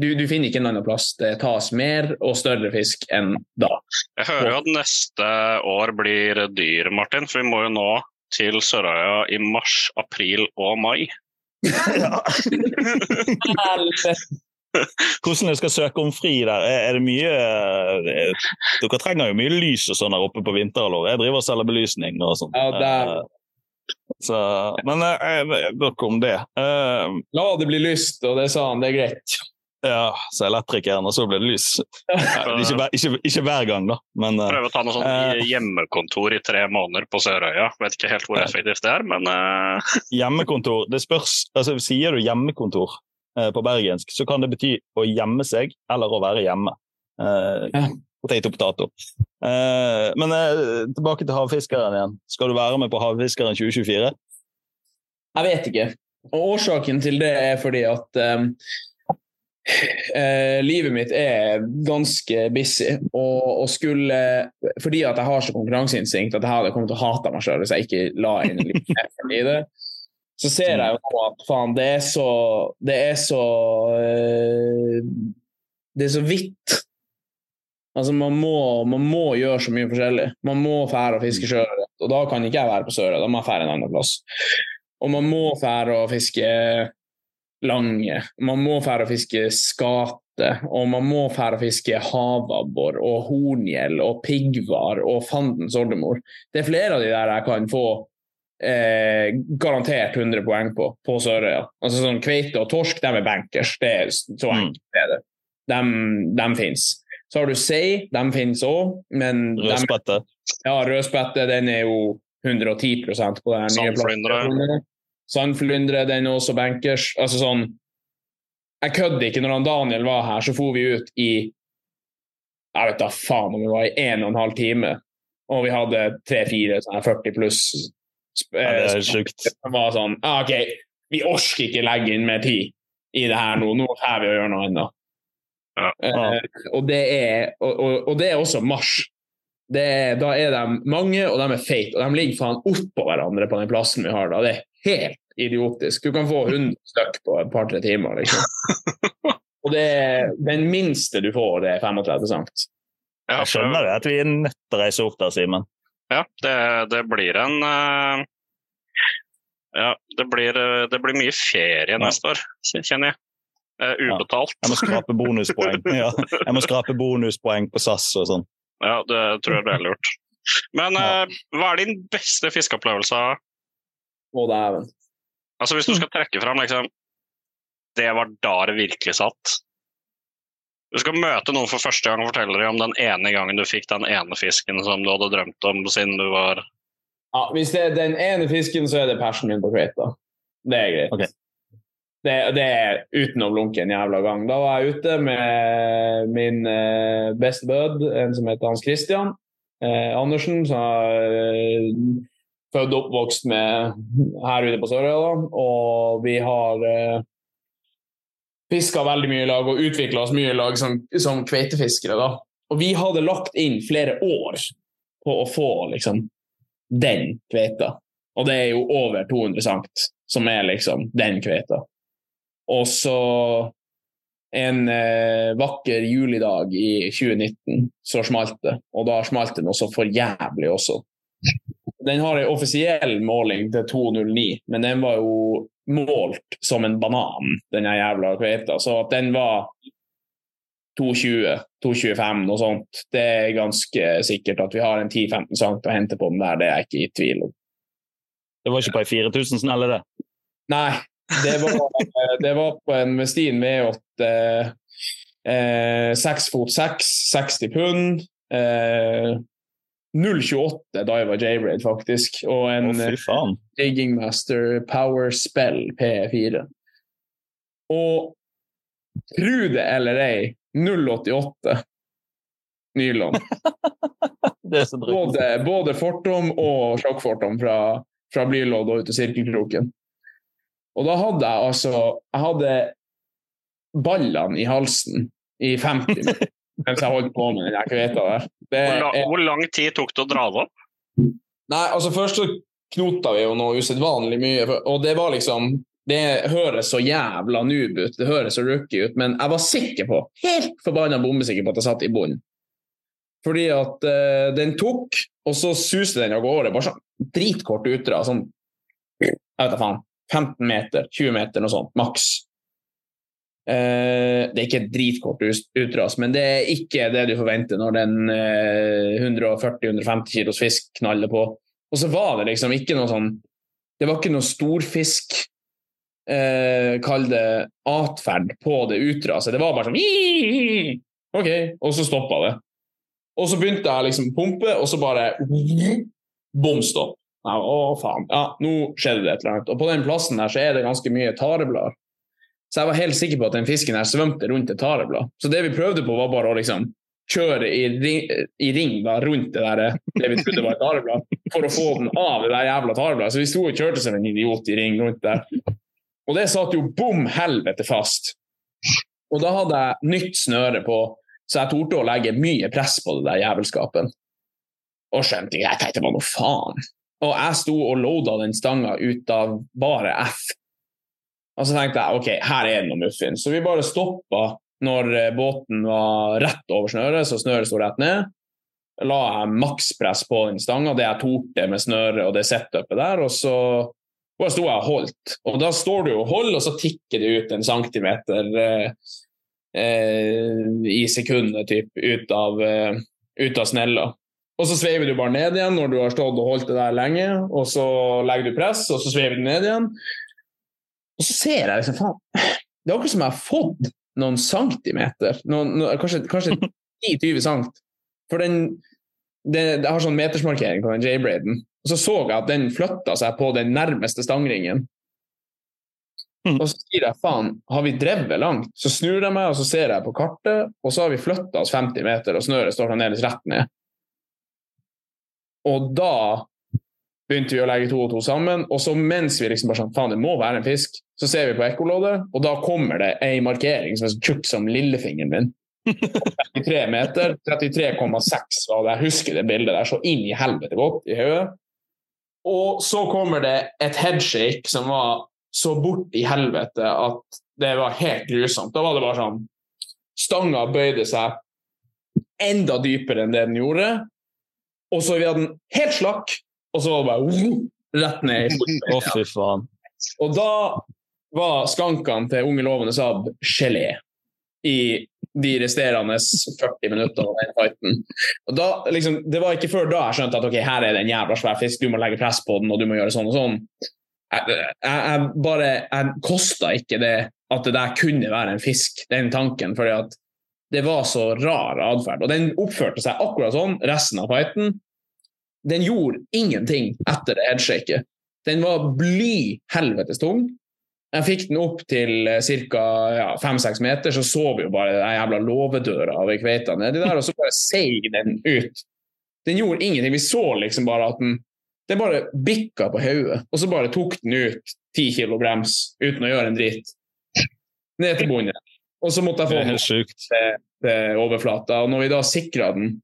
du, du finner ikke en annen plass. Det tas mer og større fisk enn da.
Jeg hører jo at neste år blir dyr, Martin, for vi må jo nå til Sørøya i mars, april og mai. *laughs*
Hvordan dere skal søke om fri der? Er er det mye eh, Dere trenger jo mye lys og sånn der oppe på vinterhalvåret. Jeg driver og selger belysning og sånn.
Ja, der.
Eh, Så, men eh, nok om det. Eh,
La det bli lyst, og det sa han, det er greit.
ja, så elektrikeren, og så blir det lys. *laughs* Nei, ikke, hver- ikke, ikke hver gang, da, men eh,
Prøve å ta noe sånn
Eh.
hjemmekontor i tre måneder på Sørøya. Vet ikke helt hvor effektivt det er, men eh, *laughs*
hjemmekontor Det spørs altså Sier du hjemmekontor eh, på bergensk, så kan det bety å gjemme seg eller å være hjemme. Potato, potato. Eh, men eh, tilbake til Havfiskeren igjen. Skal du være med på Havfiskeren 2024?
Jeg vet ikke. Og årsaken til det er fordi at um, livet mitt er ganske busy. Og, og skulle Fordi at jeg har så konkurranseinstinkt at jeg hadde kommet til å hate meg sjøl hvis jeg ikke la inn liten effort i det. Så ser jeg jo nå at faen, det er så Det er så eh, Det er så vidt. Altså, man må, man må gjøre så mye forskjellig. Man må fære og fiske sjøørret, og da kan ikke jeg være på Sørøya, da må jeg fære en annen plass. Og man må fære og fiske lange, man må fære og fiske skate, og man må fære og fiske havabbor og horngjell og piggvar og fandens oldemor. Det er flere av de der jeg kan få eh, garantert 100 poeng på på Sørøya. Altså sånn Kveite og torsk, de er bankers. Det er så enkelt det er det. De, de fins. Så har du sei, de finnes òg, men de,
Rødspette?
ja, rødspette den er jo 110% på den nye plattformen. Sandflyndre, den er også bankers. Altså sånn Jeg kødder ikke. Når han Daniel var her, så for vi ut i Jeg vet da faen om vi var i en og en halv time, og vi hadde tre-fire sånne 40 pluss
Ja, det er
eh,
sjukt.
Det var sånn ah, OK, vi orker ikke legge inn mer tid i det her nå. Nå får vi å gjøre noe annet.
Ja.
Eh, og, det er, og, og, og det er også mars. Det er, da er de mange, og de er feite. Og de ligger faen oppå hverandre på den plassen vi har da. Det er helt idiotisk. Du kan få 100 stykk på et par-tre timer, liksom. *laughs* Og det er, den minste du får, det er 35 sant?
Jeg skjønner det, at vi er nødt til å reise opp der, Simen.
Ja, det, det blir en uh, Ja, det blir, eh, det blir mye ferie neste år, kjenner jeg. Eh, ubetalt.
Jeg må skrape bonuspoeng *laughs* Ja, jeg må skrape bonuspoeng på SAS og sånn.
Ja, det tror jeg det er lurt. Men uh, hva er din beste fiskeopplevelse?
Å, dæven.
Altså, hvis du skal trekke fram liksom Det var da det virkelig satt. Du skal møte noen for første gang og fortelle dem om den ene gangen du fikk den ene fisken som du hadde drømt om siden du var
Ja, hvis det er den ene fisken, så er det passionen min på kveita. Det er greit.
Ok.
Det, det er blunke en jævla gang. Da var jeg ute med min eh, beste bud, en som heter Hans Christian eh, Andersen, som er eh, født og oppvokst med her ute på Sørøya. Og vi har eh, fiska veldig mye i lag og utvikla oss mye i lag som, som kveitefiskere. da. Og vi hadde lagt inn flere år på å få liksom den kveita. Og det er jo over 200 sankt som er liksom den kveita. Og så en eh, vakker julidag i 2019 så smalt det, og da smalt det noe så for jævlig også. Den har en offisiell måling til 2,09, men den var jo målt som en banan, den jævla kveita. Så at den var 2,20, 2,25, noe sånt, det er ganske sikkert at vi har en 10-15 cm å hente på den der, det er jeg ikke i tvil om.
Det var ikke på ei 4000 snelle, det.
Nei, det var, det var på en Westin V8 seks eh, 6 fot 6, 60 pund. Eh, 0,28 Diver J-Braid, faktisk. Og en. Digging Master Power Spell P4. Og tru det eller ei, 0,88 nylon. *laughs* Både, både fortom og sjokkfortom fra, fra blylodd og ut til sirkelkroken. Og da hadde jeg altså Jeg hadde ballene i halsen i 50 *laughs* minutter mens jeg holdt på med den kveita der. Det
hvor,
er,
hvor lang tid tok det å dra det opp?
nei, altså først så knota vi jo noe usedvanlig mye, og det var liksom det høres så jævla noob ut, det høres så rookie ut, men jeg var sikker på, helt forbanna bombesikker på at jeg satt i bunnen. Fordi at uh, den tok, og så suste den av gårde. Bare sånn dritkort utdra. Sånn jeg vet da faen. 15 meter, 20 meter, noe sånt, maks. Eh, det er ikke et dritkort ut- utras, men det er ikke det du forventer når den eh, 140-150 kilos fisk knaller på. Og så var det liksom ikke noe sånn Det var ikke noe storfisk eh, Kall det atferd på det utraset. Det var bare sånn OK, og så stoppa det. Og så begynte jeg liksom å pumpe, og så bare Bom stopp. Å, faen. Ja, nå skjedde det et eller annet. Og på den plassen der så er det ganske mye tareblader. Så jeg var helt sikker på at den fisken her svømte rundt et tareblad. Så det vi prøvde på, var bare å liksom kjøre i ring, i ring da, rundt det der det vi trodde var et tareblad, for å få den av det der jævla tarebladet. Så vi sto og kjørte som en idiot i ring rundt der. Og det satt jo bom helvete fast. Og da hadde jeg nytt snøre på, så jeg torde å legge mye press på det der jævelskapen. Og skjønte ikke, jeg tenkte bare noe faen. Og jeg sto og loada den stanga ut av bare F. Og så tenkte jeg ok, her er det noe muffins. Så vi bare stoppa når eh, båten var rett over snøret, så snøret sto rett ned. La jeg makspress på den stanga, det jeg torde med snøret og det setupet der, og så bare sto jeg og holdt. Og da står du og holder, og så tikker det ut en centimeter eh, eh, i sekundet typ, ut, av, eh, ut av snella. Og så sveiver du bare ned igjen når du har stått og holdt det der lenge, og så legger du press, og så sveiver du ned igjen. Og så ser jeg liksom, faen Det er akkurat som jeg har fått noen centimeter, noen, noen, kanskje, kanskje 10-20 sankt. For den det, det har sånn metersmarkering på den J-braden. Og så så jeg at den flytta seg på den nærmeste stangringen.
Mm.
Og så sier jeg faen, har vi drevet langt? Så snur jeg meg og så ser jeg på kartet, og så har vi flytta oss 50 meter, og snøret står fremdeles rett ned. Og da begynte vi å legge to og to sammen, og så mens vi liksom bare sånn, faen det må være en fisk, så ser vi på ekkoloddet, og da kommer det ei markering som er så tjukk som lillefingeren min. 33 meter, 33,6 var det. Jeg husker det bildet der så inn i helvete godt i hodet. Og så kommer det et headshake som var så bort i helvete at det var helt grusomt. Da var det bare sånn Stanga bøyde seg enda dypere enn det den gjorde. Og så vi hadde den helt slakk, og så var det bare rett ned i.
Å, fy faen.
Og da var skankene til unge lovende Saab gelé i de resterende 40 minutter av den fighten. Og da, liksom, det var ikke før da jeg skjønte at ok, her er det en jævla svær fisk, du må legge press på den, og du må gjøre sånn og sånn. Jeg, jeg, jeg bare Jeg kosta ikke det at det der kunne være en fisk, den tanken, fordi at det var så rar atferd. Og den oppførte seg akkurat sånn resten av fighten. Den gjorde ingenting etter headshaket. Den var bly helvetes tung. Jeg fikk den opp til ca. Ja, fem-seks meter, så så vi jo bare den jævla låvedøra ved kveita nedi der, og så bare seig den ut. Den gjorde ingenting. Vi så liksom bare at den Den bare bikka på hodet, og så bare tok den ut ti kilo brems uten å gjøre en dritt. Ned til bunnen. Og så måtte jeg få den til, til overflata. Og når vi da sikra den,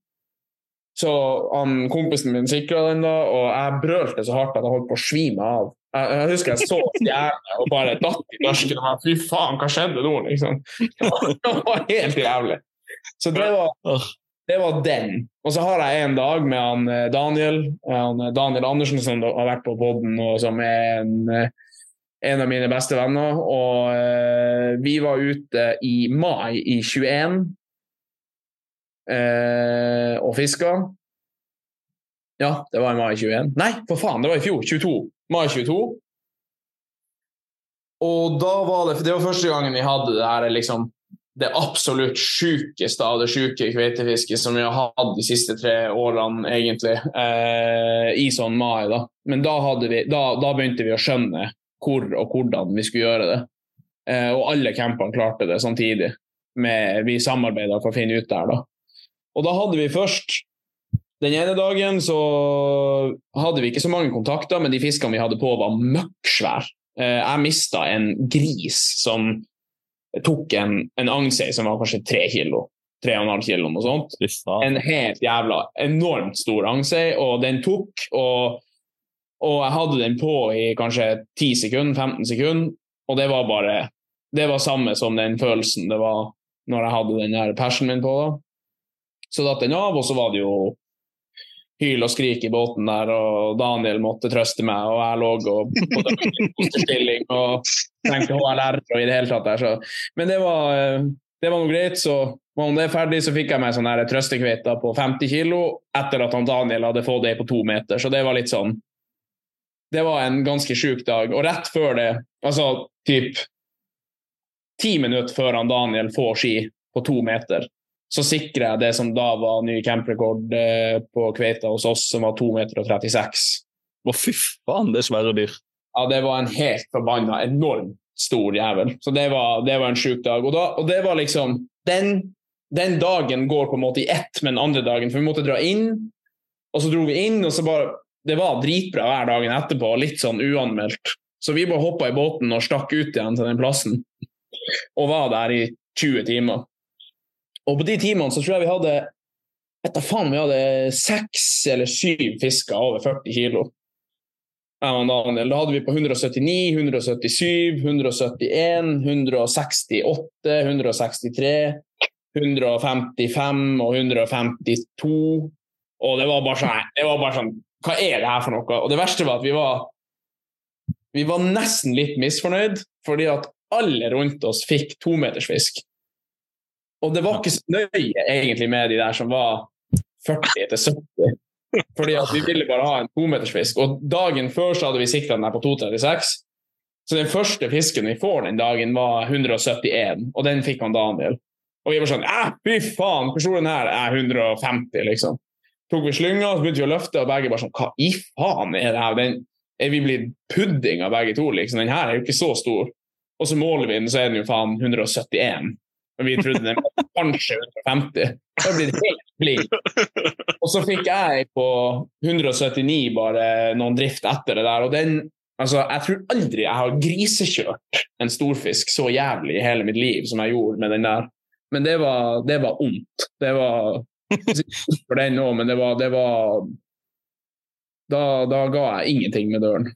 så han, kompisen min sikra den, da, og jeg brølte så hardt at jeg holdt på å svime av. Jeg, jeg husker jeg så stjernene og bare datt i norsken. Fy faen, hva skjedde nå? liksom? Det var, det var helt jævlig. Så det var, det var den. Og så har jeg en dag med han eh, Daniel han eh, Daniel Andersen, som har vært på poden, og som er en, eh, en av mine beste venner. Og eh, vi var ute i mai i 21 eh, og fiska. Ja, det var i mai 21. Nei, for faen, det var i fjor. 22. Mai 22. Og da var det Det var første gangen vi hadde det her liksom det absolutt sjukeste av det sjuke kveitefisket som vi har hatt de siste tre årene, egentlig, eh, i sånn mai. da. Men da, hadde vi, da, da begynte vi å skjønne hvor og hvordan vi skulle gjøre det. Eh, og alle campene klarte det samtidig. Med, vi samarbeida for å finne ut der, da. Og da hadde vi først Den ene dagen så hadde vi ikke så mange kontakter, men de fiskene vi hadde på, var møkksvære. Eh, jeg mista en gris som tok en, en agnsei som var kanskje tre kilo. Tre og en halv kilo, noe sånt. En helt jævla enormt stor agnsei, og den tok, og, og jeg hadde den på i kanskje 10 sekunder, 15 sekunder, og det var bare Det var samme som den følelsen det var når jeg hadde den her persen min på. da. Så datt den av, og så var det jo hyl og skrik i båten der, og Daniel måtte trøste meg, og jeg lå og på fosterstilling og tenkte HLR og i det hele tatt der, så Men det var, det var noe greit, så var det ferdig, så fikk jeg meg sånn trøstekveite på 50 kilo etter at han Daniel hadde fått det på to meter, så det var litt sånn Det var en ganske sjuk dag. Og rett før det, altså typ ti minutter før han Daniel får ski på to meter, så sikrer jeg det som da var ny camprekord eh, på kveita hos oss, som var 2,36 meter og 36.
Å, fy faen, det er svære dyr.
Ja, det var en helt forbanna enormt stor jævel. Så det var, det var en sjuk dag. Og, da, og det var liksom den, den dagen går på en måte i ett med den andre dagen, for vi måtte dra inn, og så dro vi inn, og så bare Det var dritbra hver dagen etterpå, litt sånn uanmeldt. Så vi bare hoppa i båten og stakk ut igjen til den plassen, og var der i 20 timer. Og på de timene så tror jeg vi hadde vet da faen, vi hadde seks eller syv fisker over 40 kilo. Da hadde vi på 179, 177, 171, 168, 163, 155 og 152. Og det var bare sånn, det var bare sånn Hva er det her for noe? Og det verste var at vi var vi var nesten litt misfornøyd, fordi at alle rundt oss fikk tometersfisk. Og det var ikke så nøye egentlig med de der som var 40 til 70. Fordi at vi ville bare ha en tometersfisk. Og dagen før så hadde vi sikta den her på 2,36. Så den første fisken vi får den dagen, var 171, og den fikk han Daniel. Og vi var sånn Æh, fy faen, hvor stor den her er? 150, liksom. Tok vi slynga, så begynte vi å løfte, og begge bare sånn Hva i faen er det her? Den, er vi blitt pudding av begge to, liksom? Den her er jo ikke så stor. Og så måler vi den, så er den jo faen 171. Men vi trodde den var kanskje 150. Da ble det helt blink. Og så fikk jeg på 179 bare noen drift etter det der, og den Altså, jeg tror aldri jeg har grisekjørt en storfisk så jævlig i hele mitt liv som jeg gjorde med den der. Men det var, det var ondt. Det var *laughs* for den òg, men det var, det var da, da ga jeg ingenting med døren.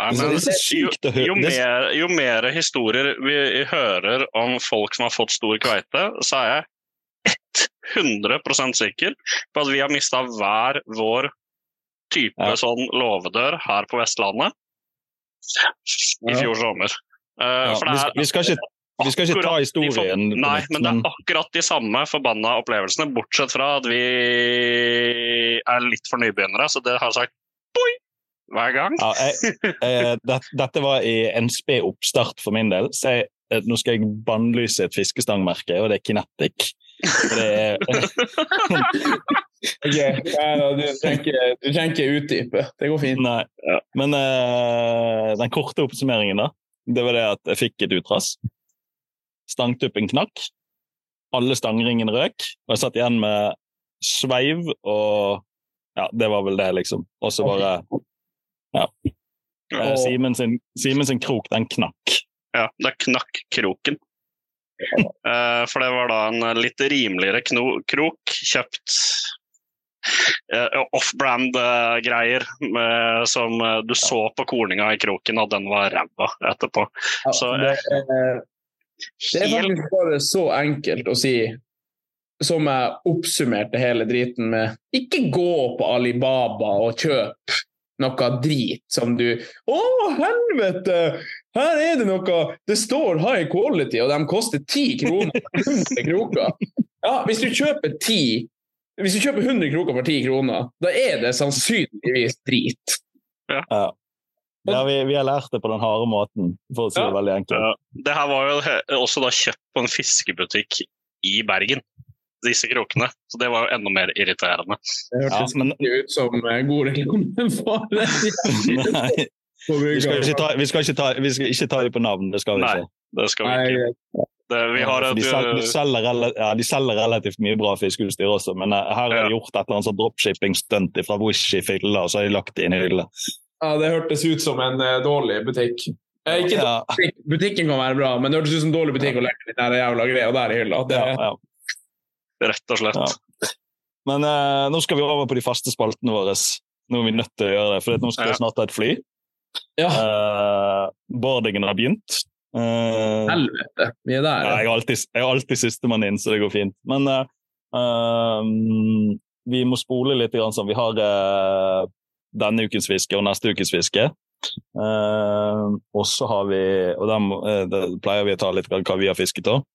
Nei,
Det
men,
er så sykt å høre.
jo,
Det-
mer, jo mer historier vi hører om folk som har fått stor kveite, så er jeg 100 sikker på at vi har mista hver vår type
Ja.
sånn låvedør her på Vestlandet i fjor sommer. Uh,
Ja,
for
vi, skal, vi, skal ikke, vi skal ikke ta
for-
historien på
Nei, men det er akkurat de samme forbanna opplevelsene, bortsett fra at vi er litt for nybegynnere, så det har sagt boi hver gang.
Ja, jeg, eh, det, dette var i en sped oppstart for min del. Så jeg, eh, nå skal jeg bannlyse et fiskestangmerke, og det er Kinetic. Det er, *laughs*
Ok, ja, da, du, trenger, ikke- du trenger ikke utdype. Det går fint.
nei. Men eh, den korte oppsummeringen, da, det var det at jeg fikk et utras. Stangtuppen knakk. Alle stangringene røk. Og jeg satt igjen med sveiv og Ja, det var vel det, liksom. Og så bare Ja. Eh, Simen sin, Simen sin krok, den knakk.
Ja, det knakk kroken. Eh, for det var da en litt rimeligere kno krok, kjøpt eh, off-brand-greier som eh, du så på korninga i kroken, og den var ræva etterpå.
Ja,
Så,
det, er- det er faktisk bare så enkelt å si som jeg oppsummerte hele driten med. Ikke gå på Alibaba og kjøp noe drit som du Å, helvete! Her er det noe Det står high quality, og de koster ti kroner for 100 kroker. Ja, hvis du kjøper ti hvis du kjøper 100 kroker for 10 kroner, da er det sannsynligvis drit.
Ja. Ja, vi, vi har lært det på den harde måten, for å si det
Ja.
veldig enkelt.
Ja, det her var jo også da kjøpt på en fiskebutikk i Bergen, disse krokene. Så det var jo enda mer irriterende.
Det
Ja, men
ikke ut som eh, god reklame for *laughs* det.
nei, vi skal, ikke ta, vi, skal ikke ta, vi skal ikke ta dem på navn, det skal vi ikke. Nei.
Det skal vi ikke. Det, vi har
Ja,
et,
de, selger, de, selger, ja, de selger relativt mye bra fiskeutstyr også, men eh, her har
Ja.
de gjort et eller annet sånn dropshipping-stunt fra Wish i fylla, og så har de lagt det inn i hylla.
Ja, det hørtes ut som en uh, dårlig butikk. Eh, ikke
Ja,
butikk. Butikken kan være bra, men det hørtes ut som en dårlig butikk å legge den jævla greia der i hylla. Det,
ja, ja.
rett og slett.
Ja. Men eh, nå skal vi over på de faste spaltene våre. Nå er vi nødt til å gjøre det, for nå skal
Ja.
vi snart ta et fly.
ja,
Uh, boardingen har begynt. Eh,
helvete. Vi er der.
Ja, jeg er alltid, jeg er alltid sistemann inn, så det går fint. Men eh, ehm, vi må spole litt. Grann, sånn. Vi har eh, denne ukens fiske og neste ukens fiske. Uh, og så har vi Og da uh, pleier vi å ta litt hva vi har fisket òg.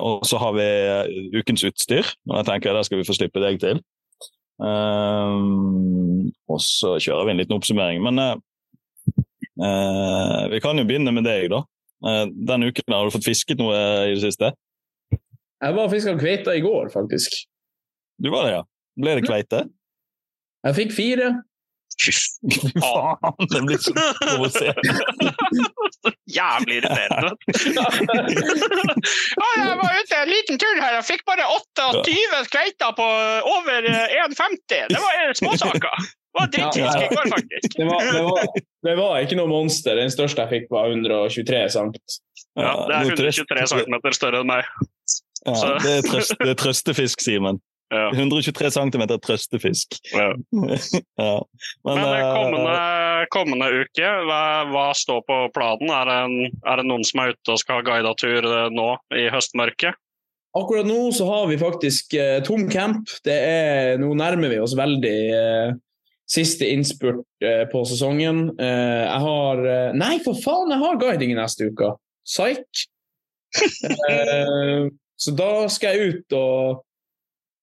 og så har vi eh, ukens utstyr. Og jeg tenker Der skal vi få slippe deg til. Uh, og så kjører vi en liten oppsummering. Men eh, eh, vi kan jo begynne med deg, da. Eh, denne uken har du fått fisket noe i det siste?
Jeg var og fiska kveite i går, faktisk.
Du var det, ja. Ble det kveite?
Jeg fikk fire.
Fy
Faen, det blir så provoserende. *laughs*
Jævlig irriterende.
Ja, jeg var ute en liten tur her og fikk bare 28 skveiter på over eh, 1,50. Det var eh, småsaker. Det var ja, i går.
Det var, det, var, det var ikke noe monster. Den største jeg fikk, var 123 cm.
Ja, det er
nå trøst-
123 cm større enn meg.
Ja, det, er trøstefisk, det er trøstefisk, Simen.
Ja.
123 cm trøstefisk.
Ja. *laughs*
ja. Men,
Men eh,
eh,
kommende, kommende uke, hva, hva står på planen? Er det, en, er det noen som er ute og skal ha guida tur eh, nå i høstmørket?
Akkurat nå så har vi faktisk eh, tom camp. Det er, nå nærmer vi oss veldig eh, siste innspurt eh, på sesongen. Eh, jeg har eh, Nei, for faen, jeg har guiding neste uke! Psyk! *laughs* Eh, så da skal jeg ut og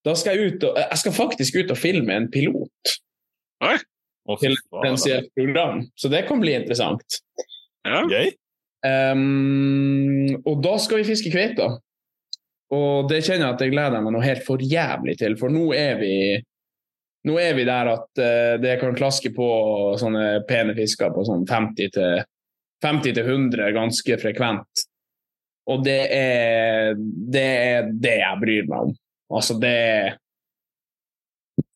Da skal jeg ut og Jeg skal faktisk ut og filme en pilot
Oi? Oh,
til
et
potensielt program, så det kan bli interessant.
Ja.
Gøy?
Um, og da skal vi fiske kveita. Og det kjenner jeg at jeg gleder meg noe helt for jævlig til, for nå er vi nå er vi der at eh, det kan klaske på sånne pene fisker på sånn 50 til 50 til 100 ganske frekvent. Og det er det er det jeg bryr meg om. Altså, det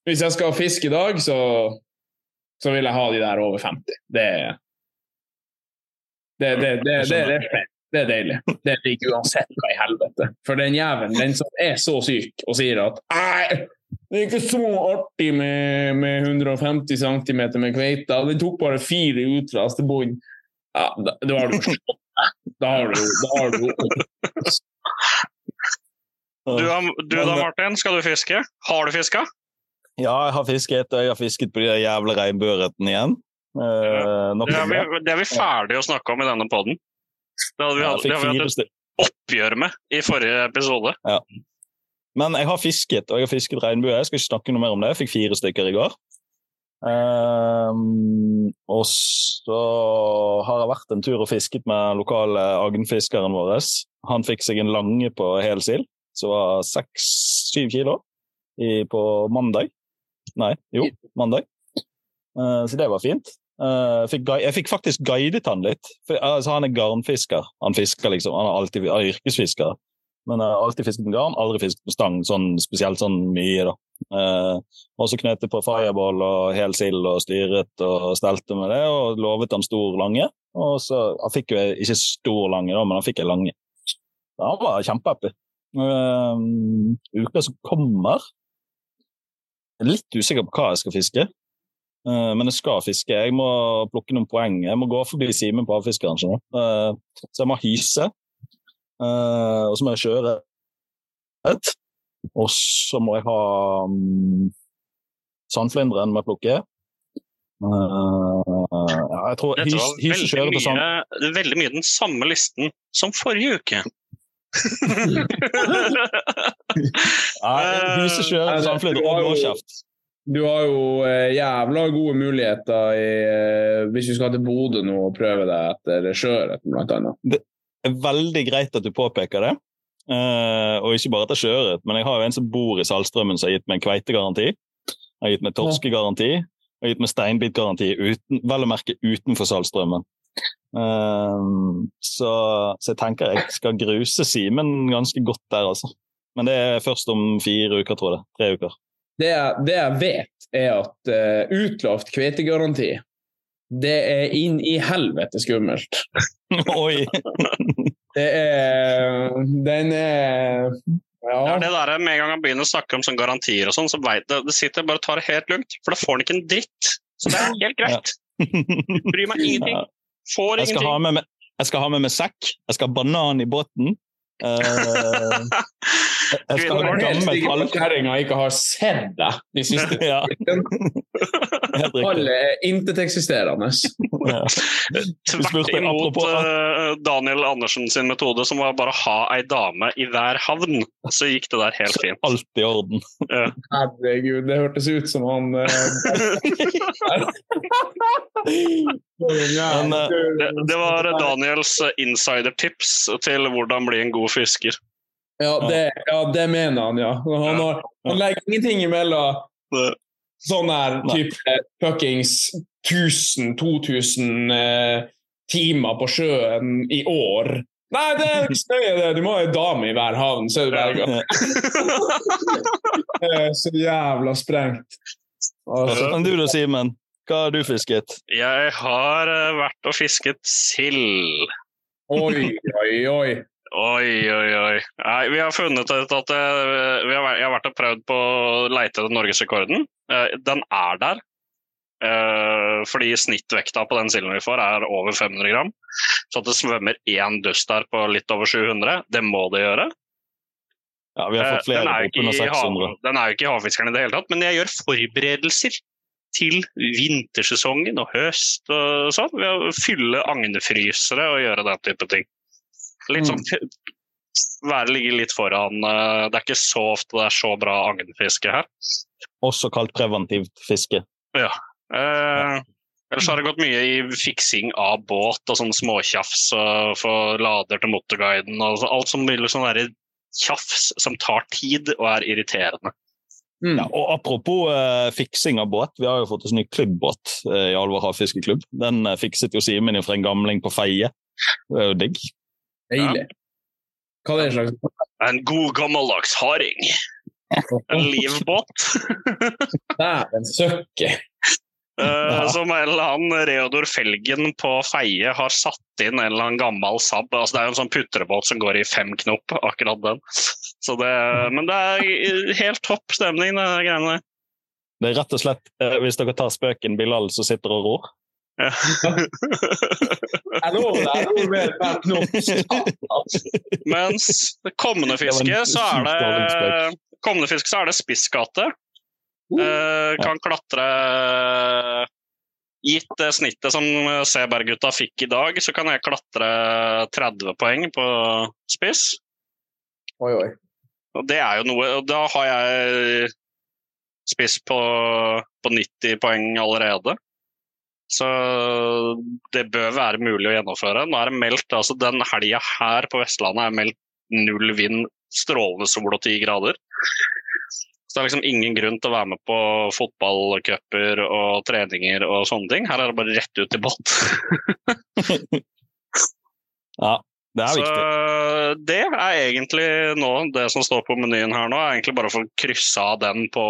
Hvis jeg skal fiske i dag, så, så vil jeg ha de der over 50. Det det, det, det, det, det, det, det er deilig. Det ligger uansett hva i helvete. For den jævelen, den som er så syk og sier at Nei, det er ikke så artig med, med 150 cm med kveita. Den tok bare fire utras til bunn. Ja, da, da har du slått deg. Da har du Da har du
Du, du da, Martin, skal du fiske? Har du fiska?
Ja, jeg har fisket, og jeg har fisket på de jævla regnbueørretene igjen. Eh,
Det er, vi, det er vi ferdige å snakke om i denne poden. Det hadde vi,
Ja,
hatt-
jeg
det hadde vi hatt et oppgjør med i forrige episode.
Men jeg har fisket, og jeg har fisket regnbue. Jeg skal ikke snakke noe mer om det. Jeg fikk fire stykker i går. Um, og så har jeg vært en tur og fisket med lokale agnfiskeren vår. Han fikk seg en lange på hel sild, som var seks-syv kilo i, på mandag. Nei, jo, mandag. Eh, så det var fint. Eh, jeg, fikk, jeg fikk faktisk guidet han litt. For, altså, han er garnfisker. Han fisker liksom, han er alltid han er yrkesfisker. Men jeg har alltid fisket med garn, aldri fisket med stang, sånn spesielt sånn mye. da. Eh, og så knøt jeg på fireball og hel sild og styret og stelte med det, og lovet han stor lange. Og så, Han fikk jo ikke stor lange, da, men han fikk en lange. Han var kjempehappy. Uh, uka som kommer Jeg er litt usikker på hva jeg skal fiske, Eh, men jeg skal fiske. Jeg må plukke noen poeng. Jeg må gå forbi Simen på Havfiskeren. Eh, så jeg må hyse. Eh, og så må jeg kjøre et. Og så må jeg ha um, sandflinderen må jeg plukke. Eh, ja, jeg tror hys,
var veldig
kjøre på sand...
mye, veldig mye den samme listen som forrige uke.
Nei, kjøre
Nei,
på
det-
sandflynder
du har
og
jo- Du har jo eh, jævla gode muligheter i, eh, hvis du skal til Bodø nå og prøve deg etter sjøørret, blant annet.
Det er veldig greit at du påpeker det. Uh, og ikke bare etter sjøørret, men jeg har jo en som bor i Saltstraumen som har gitt meg en kveitegaranti. Har gitt meg torskegaranti. og gitt meg steinbitgaranti, uten, vel å merke utenfor Saltstraumen. Eh, så, så jeg tenker jeg skal gruse Simen ganske godt der, altså. Men det er først om fire uker, tror jeg. Tre uker.
Det, jeg- det jeg vet, er at uh, utlovt kveitegaranti det er inn i helvete skummelt. *laughs*
Oi! *laughs*
Det er Den er Ja.
er det der, Med en gang han begynner å snakke om sånn garantier, og sånn, så vet det, det sitter bare og tar det helt lugnt. For da får han ikke en dritt. Så det er helt greit. Bryr meg ingenting.
Ja.
Får
Jeg skal, ha med, meg- jeg skal ha med meg sekk. Jeg skal ha banan i båten. *laughs* Eh, jeg skal ha
at kjerringa ikke har sett deg de siste
Ja.
Alle er inteteksisterende.
Ja.
Tvert imot eh, Daniel Andersen sin metode, som var bare å ha ei dame i hver havn. Så gikk det der helt fint.
Alt i orden.
Herregud, det hørtes ut som han uh...
Men, uh,
Det, det var Daniels insidertips til hvordan bli en god fisker.
Ja, det, ja, det mener han, ja. Han, har, han legger ingenting imellom sånn her type fuckings 1000-2000 eh, timer på sjøen i år. Nei, det er ikke så nøye, det. Du må ha ei dame i hver havn, så er Det *laughs* er så jævla sprengt. Altså,
Men du da, Simen? Hva har du fisket?
Jeg har eh, vært og fisket sild.
oi, oi, oi.
Oi, oi, oi. Nei, vi har funnet ut at eh, vi har, Jeg har vært og prøvd på å leite etter norgesrekorden. Eh, den er der. Eh, fordi snittvekta på den silden vi får, er over 500 gram. Så at det svømmer én dust der på litt over 700, det må det gjøre.
Ja, Vi har fått flere
er
på under 600.
den er jo ikke i havfiskeren i det hele tatt, men jeg gjør forberedelser til vintersesongen og høst og sånn. Ved å fylle agnefrysere og gjøre den type ting. Litt sånn været ligger litt foran. eh, Det er ikke så ofte det er så bra agnfiske her.
Også kalt preventivt fiske.
Eh, ellers har det gått mye i fiksing av båt og sånn småtjafs og få lader til motorguiden og alt som vil sånn derre tjafs som tar tid og er irriterende.
Mm.
Ja, og Apropos eh, fiksing av båt. Vi har jo fått oss ny klubbbåt eh, i Alvor havfiskeklubb. Den eh, fikset jo Simen fra en gamling på Feie. Det er jo digg.
Deilig. Hva er det slags
En god gammeldags harding. *laughs* En livbåt. *laughs*
Dæven søkke.
Eh, Som en eller annen Reodor Felgen på Feie har satt inn en eller annen gammel Saab. Altså, det er jo en sånn putrebåt som går i fem knop, akkurat den. Så det, men det er helt topp stemning, det greiene der.
Det er rett og slett, eh, hvis dere tar spøken Bilal som sitter og ror.
Ja. Mens
Det
kommende
fisket,
så er det kommende fiske så er det spissgate. Uh, kan klatre Gitt det snittet som Seberg-gutta fikk i dag, så kan jeg klatre 30 poeng på spiss.
Oi, oi.
Og det er jo noe Og da har jeg spiss på, på 90 poeng allerede. Så det bør være mulig å gjennomføre. Nå er det meldt, altså Den helga her på Vestlandet er meldt null vind, strålende sol og ti grader. Så det er liksom ingen grunn til å være med på fotballcuper og treninger og sånne ting. Her er det bare rett ut i båt. *laughs*
Ja, det er
Så
viktig.
det er egentlig nå det som står på menyen her nå, er egentlig bare å å krysse av den på,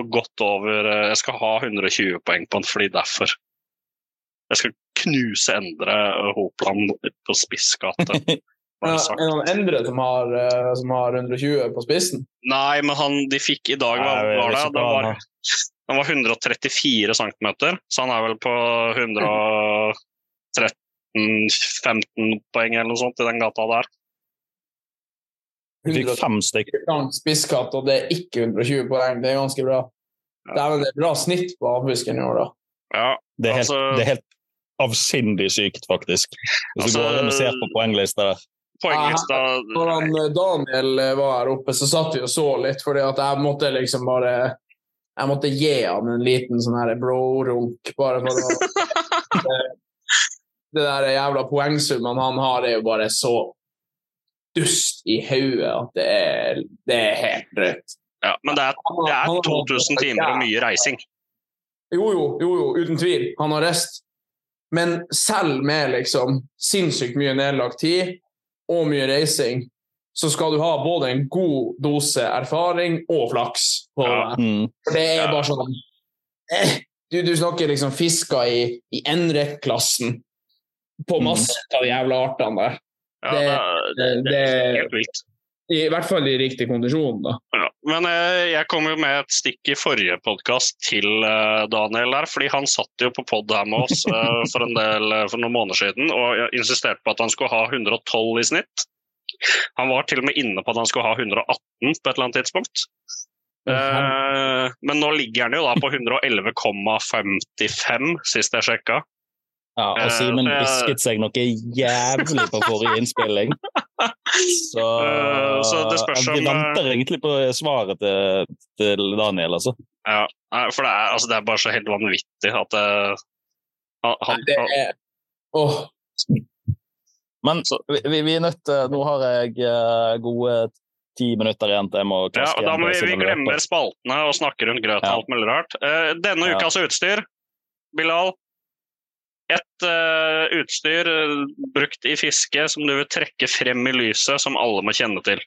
på godt over eh, Jeg skal ha 120 poeng på han fordi derfor. Jeg skal knuse Endre Hopland på spissgate. *laughs*
Ja,
sagt.
en Endre som har, eh, som har 120 på spissen.
Nei, men han de fikk i dag,
jeg
var det? Det var,
han
var 134 cm, så han er vel på 113-15 poeng eller noe sånt i den gata der.
Vi fikk fem stykker.
spisskatt, og det er ikke 120 poeng. Det er ganske bra. Det er, det er bra snitt på avfisken i år, da.
Ja,
Det er helt,
Altså-
det er helt avsindig sykt, faktisk. Hvis
Altså-
du går inn og ser på poenglista der.
poenglista
Når han, eh, Daniel eh, var her oppe, så satt vi og så litt, fordi at jeg måtte liksom bare Jeg måtte gi han en liten sånn her bro-runk, bare for å *laughs* det, det der jævla poengsummene han har, er jo bare så dust i hodet at det er, det er helt drøyt.
Ja, men det er, det er 2000 timer og mye reising.
Jo, jo, jo, jo, uten tvil. Han har reist. Men selv med liksom sinnssykt mye nedlagt tid og mye reising, så skal du ha både en god dose erfaring og flaks. på
Ja.
det.
Mm.
For det er bare sånn eh, du, du snakker liksom fisker i, i NREC-klassen på
Mm.
masse av de jævla artene der.
Ja,
Det-
det, det, det er helt vilt.
I hvert fall i riktig kondisjon, da.
Ja. Men eh, jeg kom jo med et stikk i forrige podkast til eh, Daniel der, fordi han satt jo på pod her med oss eh, *laughs* for, en del, for noen måneder siden og insisterte på at han skulle ha 112 i snitt. Han var til og med inne på at han skulle ha 118 på et eller annet tidspunkt. Eh, men nå ligger han jo da på 111,55 sist jeg sjekka.
Ja, og
Eh,
Simen
det-
hvisket seg noe jævlig på forrige innspilling. *laughs* Så,
Eh, så det spørs
vi
om, eh,
venter egentlig på svaret til, til Daniel, altså.
Ja, for det er, altså, det er bare så helt vanvittig at det, han,
Det er Åh,
Men vi, vi, vi er nødt til Nå har jeg gode ti minutter igjen til jeg må
Ja,
klaske
og da må vi, vi
Simen
glemmer spaltene og snakker rundt grøt og
Ja.
alt mulig rart. Eh, denne
Ja.
ukas utstyr, Bilal. Et uh, utstyr uh, brukt i fiske som du vil trekke frem i lyset, som alle må kjenne til.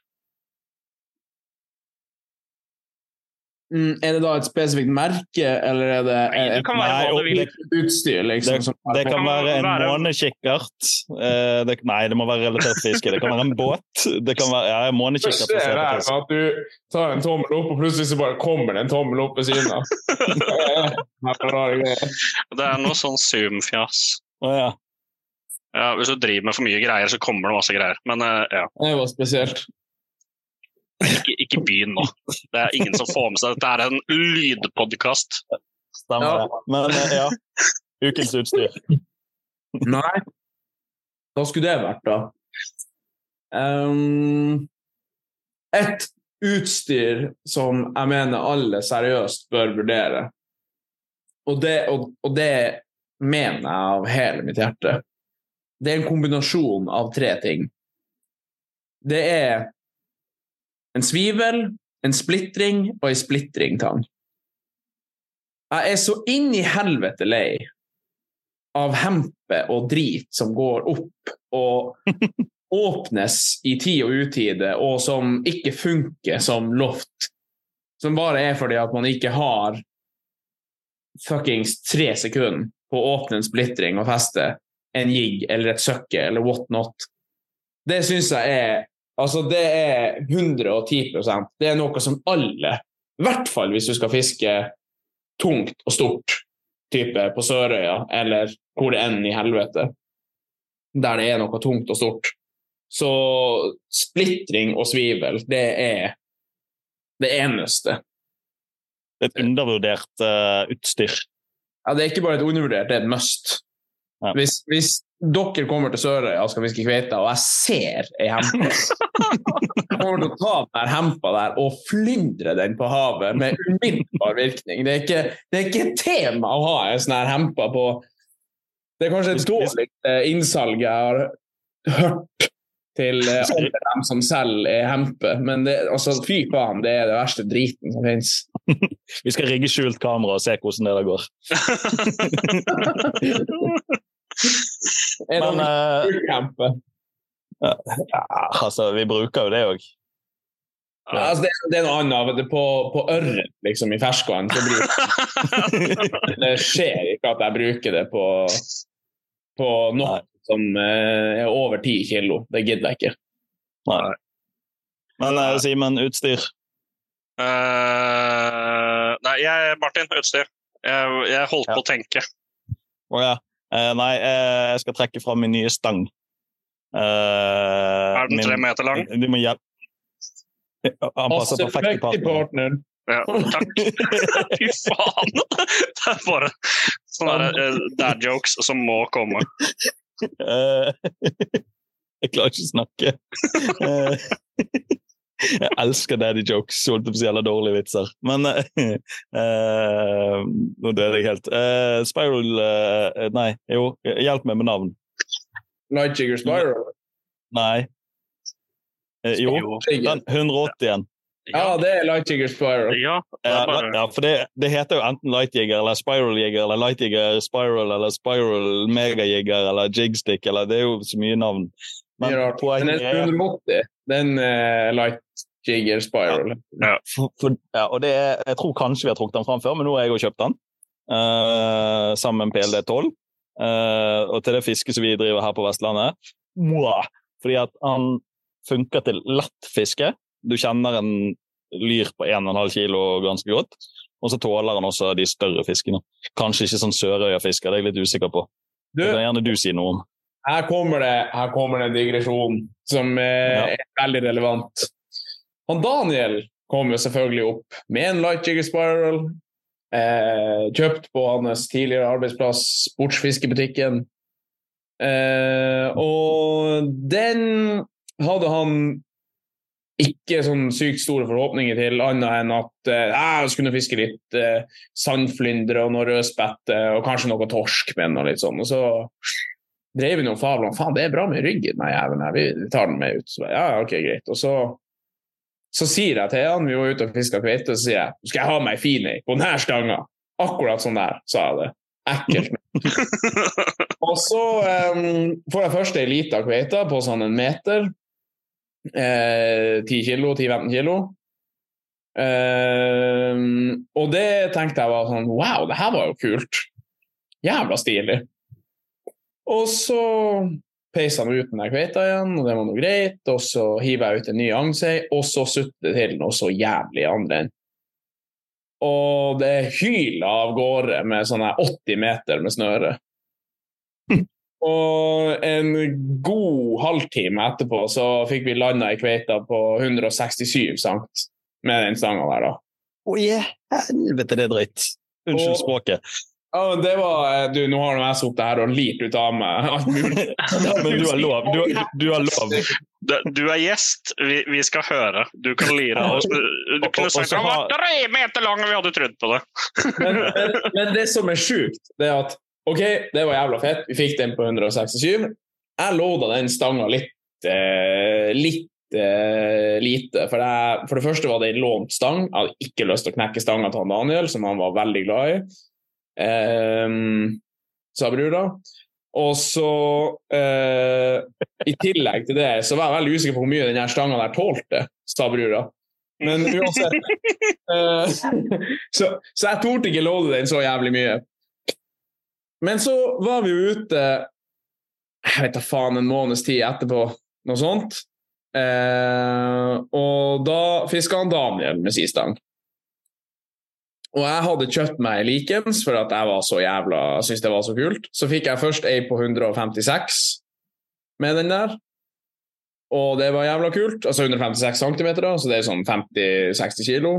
Mm, er det da et spesifikt merke, eller er det
et,
et
kan være
Nei, og
du
utstyr, liksom?
Det,
som er
det kan være en månekikkert. Uh, nei, det må være relatert til fiske. Det kan være en båt. Det kan være ja, en månekikkert
er det
på
her at du tar en tommel opp, og plutselig så bare kommer det en tommel opp ved siden av. *laughs* Det.
Det er noe sånn Zoom-fjas.
Oh, ja.
Ja, hvis du driver med for mye greier, så kommer det masse greier. Men uh, ja,
Det var spesielt.
Ikke, ikke begynn nå. Det er ingen som får med seg Dette er en lydpodkast.
Stemmer
Ja.
det. Men eh, ja. Ukens utstyr.
Nei. Hva skulle det vært, da? Um, et utstyr som jeg mener alle seriøst bør vurdere, og det, og, og det mener jeg av hele mitt hjerte, det er en kombinasjon av tre ting. Det er en svivel, en splitring og en splitringtang. Jeg er så inn i helvete lei av hempe og drit som går opp og *laughs* åpnes i tid og utide, og som ikke funker som loft. Som bare er fordi at man ikke har fuckings tre sekunder på å åpne en splitring og feste en jigg eller et søkke eller what not. Det syns jeg er Altså, det er 110% Det er noe som alle, i hvert fall hvis du skal fiske tungt og stort, type på Sørøya, eller hvor det enn i helvete, der det er noe tungt og stort. Så splitring og svivel, det er det eneste.
Et undervurdert uh, utstyr.
Ja, det er ikke bare et undervurdert, det er et must.
Ja.
Hvis, hvis dere kommer til Sørøya og skal fiske kveite, og jeg ser ei hempe *laughs* Jeg kommer til å ta den hempa der og flyndre den på havet med umiddelbar virkning. Det er ikke, det er ikke tema å ha en sånn her hempa på Det er kanskje et dårligste innsalg jeg har hørt til eh, *laughs* alle dem som selger ei hempe, men det, altså, fy faen, det er det verste driten som fins.
Vi skal rigge skjult kamera og se hvordan det der går. *laughs*
Er
Men
hempe?
ja, altså, vi bruker jo det òg.
Ja, altså, det, det er noe annet. Det på, på ørret, liksom, i ferskvann, så blir *laughs* Det skjer ikke at jeg bruker det på, på noe
Nei.
som eh, er over ti kilo. Det gidder jeg ikke.
Nei. Men uh, Simen, utstyr?
Uh, nei, jeg, Martin, utstyr. Jeg, jeg holdt
Ja.
på å tenke.
Å ja. Eh, nei, uh, jeg skal trekke fram min nye stang. Uh,
Er den
min-
tre meter lang?
Du må hjelpe Han passer perfekt
i
partneren.
partner.
Ja, takk. *laughs* Fy faen! Det er bare sånne dad jokes som må komme.
Eh, *laughs* jeg klarer ikke å snakke. *laughs* Jeg elsker daddy jokes, holdt jeg på å si, eller dårlige vitser. Men uh, uh, Nå døde jeg helt. Uh, Spiral Nei, jo, hjelp meg med navn.
Nightjigger Spiral.
Nei. Jo, den 180 igjen.
Ja, det er Lightjigger Spiral.
Ja, bare
ja, for det, det heter jo enten Lightjigger eller Spiral-jigger eller Lightjigger Spiral eller Spiral Megajigger eller Jigstick eller Det er jo så mye navn. Men
Mye rart.
Poenget
den
er
180, den uh, Light Jigger Spiral.
for, for, ja, og det er, Jeg tror kanskje vi har trukket den fram før, men nå har jeg òg kjøpt den. Uh, sammen med PLD12. Uh, og til det fisket som vi driver her på Vestlandet. Mwah! Fordi at han funker til lett fiske. Du kjenner en lyr på 1,5 kilo ganske godt. Og så tåler han også de større fiskene. Kanskje ikke sånn sørøyafisker, det er jeg litt usikker på.
Du,
Det kan gjerne du si noe om.
Her kommer det, her kommer det en digresjon som eh,
Ja.
er veldig relevant. Han Daniel kom jo selvfølgelig opp med en Light Jigger Spiral. Eh, kjøpt på hans tidligere arbeidsplass, sportsfiskebutikken. Eh, og den hadde han ikke sånn sykt store forhåpninger til, annet enn at eh, jeg skulle fiske litt eh, sandflyndre og noe rødspette og kanskje noe torsk med den. og litt sånn. Og så drev vi noen fabler om faen, det er bra med ryggen, den jævelen her. Vi tar den med ut. Så, ja, ok, greit. Og så, så sier jeg til han, vi var ute og fiska kveite, så sier jeg skal jeg ha meg fin ei på denne stanga. Akkurat sånn der, sa jeg det. Ekkelt. *laughs* og så um, får jeg først ei lita kveite på sånn en meter. Eh, 10 kilo, 10-15 kilo. Eh, og det tenkte jeg var sånn Wow, det her var jo kult. Jævla stilig. Og så peiser han ut den der kveita igjen, og det var noe greit. Og så hiver jeg ut en ny agnsei, og så sutter det til noe så jævlig andre enden. Og det hyler av gårde med sånne 80 meter med snøre. *laughs* Og en god halvtime etterpå så fikk vi landa i kveita på 167 sankt med den stanga der, da.
Å i helvete, det er dritt. Unnskyld
Og-
språket.
Ja, men det var Du, nå har jeg sittet her og lirt ut av meg alt mulig. *laughs*
Men du har lov. Du, du har lov.
Du- er gjest, vi, vi skal høre. Du kan lire. av oss. du kunne sagt han var tre meter lang, og vi hadde trodd på det.
Men, men, men det som er sjukt, det er at OK, det var jævla fett. Vi fikk den på 167. Jeg loada den stanga litt, eh, litt eh, lite. For, det, for det første var det en lånt stang. Jeg hadde ikke lyst til å knekke stanga til han Daniel, som han var veldig glad i. Ehm, sa brura. Og så eh, I tillegg til det så var jeg veldig usikker på hvor mye den stanga der tålte, sa brura. Men uansett eh, *laughs* så, så jeg torde ikke låne den så jævlig mye. Men så var vi jo ute jeg vet da faen, en måneds tid etterpå, noe sånt. Eh, og da fiska han Daniel med si stang. Og jeg hadde kjøpt meg likens for at jeg var så jævla syntes det var så kult. Så fikk jeg først ei på 156 med den der. Og det var jævla kult. Altså 156 cm, så det er sånn 50-60 kilo.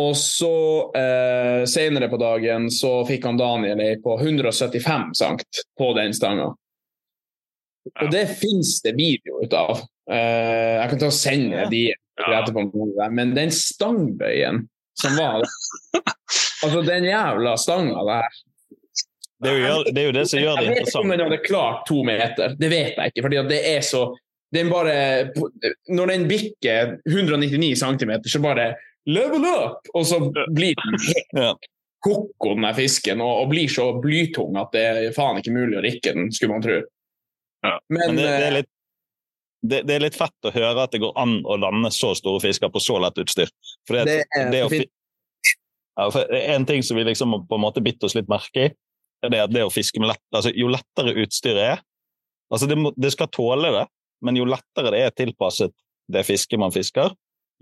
Og så eh, senere på dagen så fikk han Daniel ei på 175 sankt på den stanga. Og det fins det video ut av. Eh, jeg kan ta og sende de etterpå, men den stangbøyen som var Altså, den jævla stanga der
Det er, jo, det er jo det som gjør det interessant.
Jeg vet ikke om den hadde klart to meter. Det vet jeg ikke. fordi det er så den bare, Når den bikker 199 cm, så bare level up! Og så blir den helt
Ja.
koko, den der fisken, og, og blir så blytung at det er faen ikke mulig å rikke den, skulle man tro.
Ja.
Men,
Men det, det, er
eh,
litt, det, det er litt fett å høre at det går an å lande så store fisker på så lett utstyr. For det,
det er
det å ja, for En ting som vi liksom på en måte bitt oss litt merke i, er det at det å fiske med lett, altså jo lettere utstyret er altså det, må, det skal tåle det, men jo lettere det er tilpasset det fisket man fisker,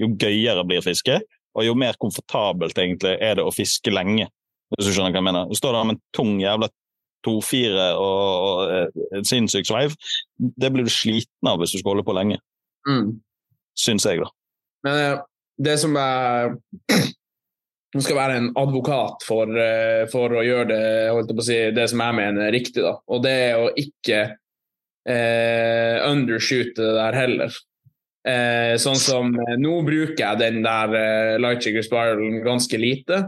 jo gøyere blir fisket, og jo mer komfortabelt egentlig er det å fiske lenge. Hvis du skjønner hva jeg mener. Du står der med en tung jævla 2-4 og, og eh, en sinnssyk sveiv. Det blir du sliten av hvis du skal holde på lenge,
mm.
syns jeg, da.
Men eh, det som er *clears throat* Nå skal være en advokat for, eh, for å gjøre det, holdt jeg på å si, det som jeg mener er riktig. Da. Og det er å ikke eh, undershoote det der heller. Eh, sånn som Nå bruker jeg den der eh, Lightjigger Spiralen ganske lite.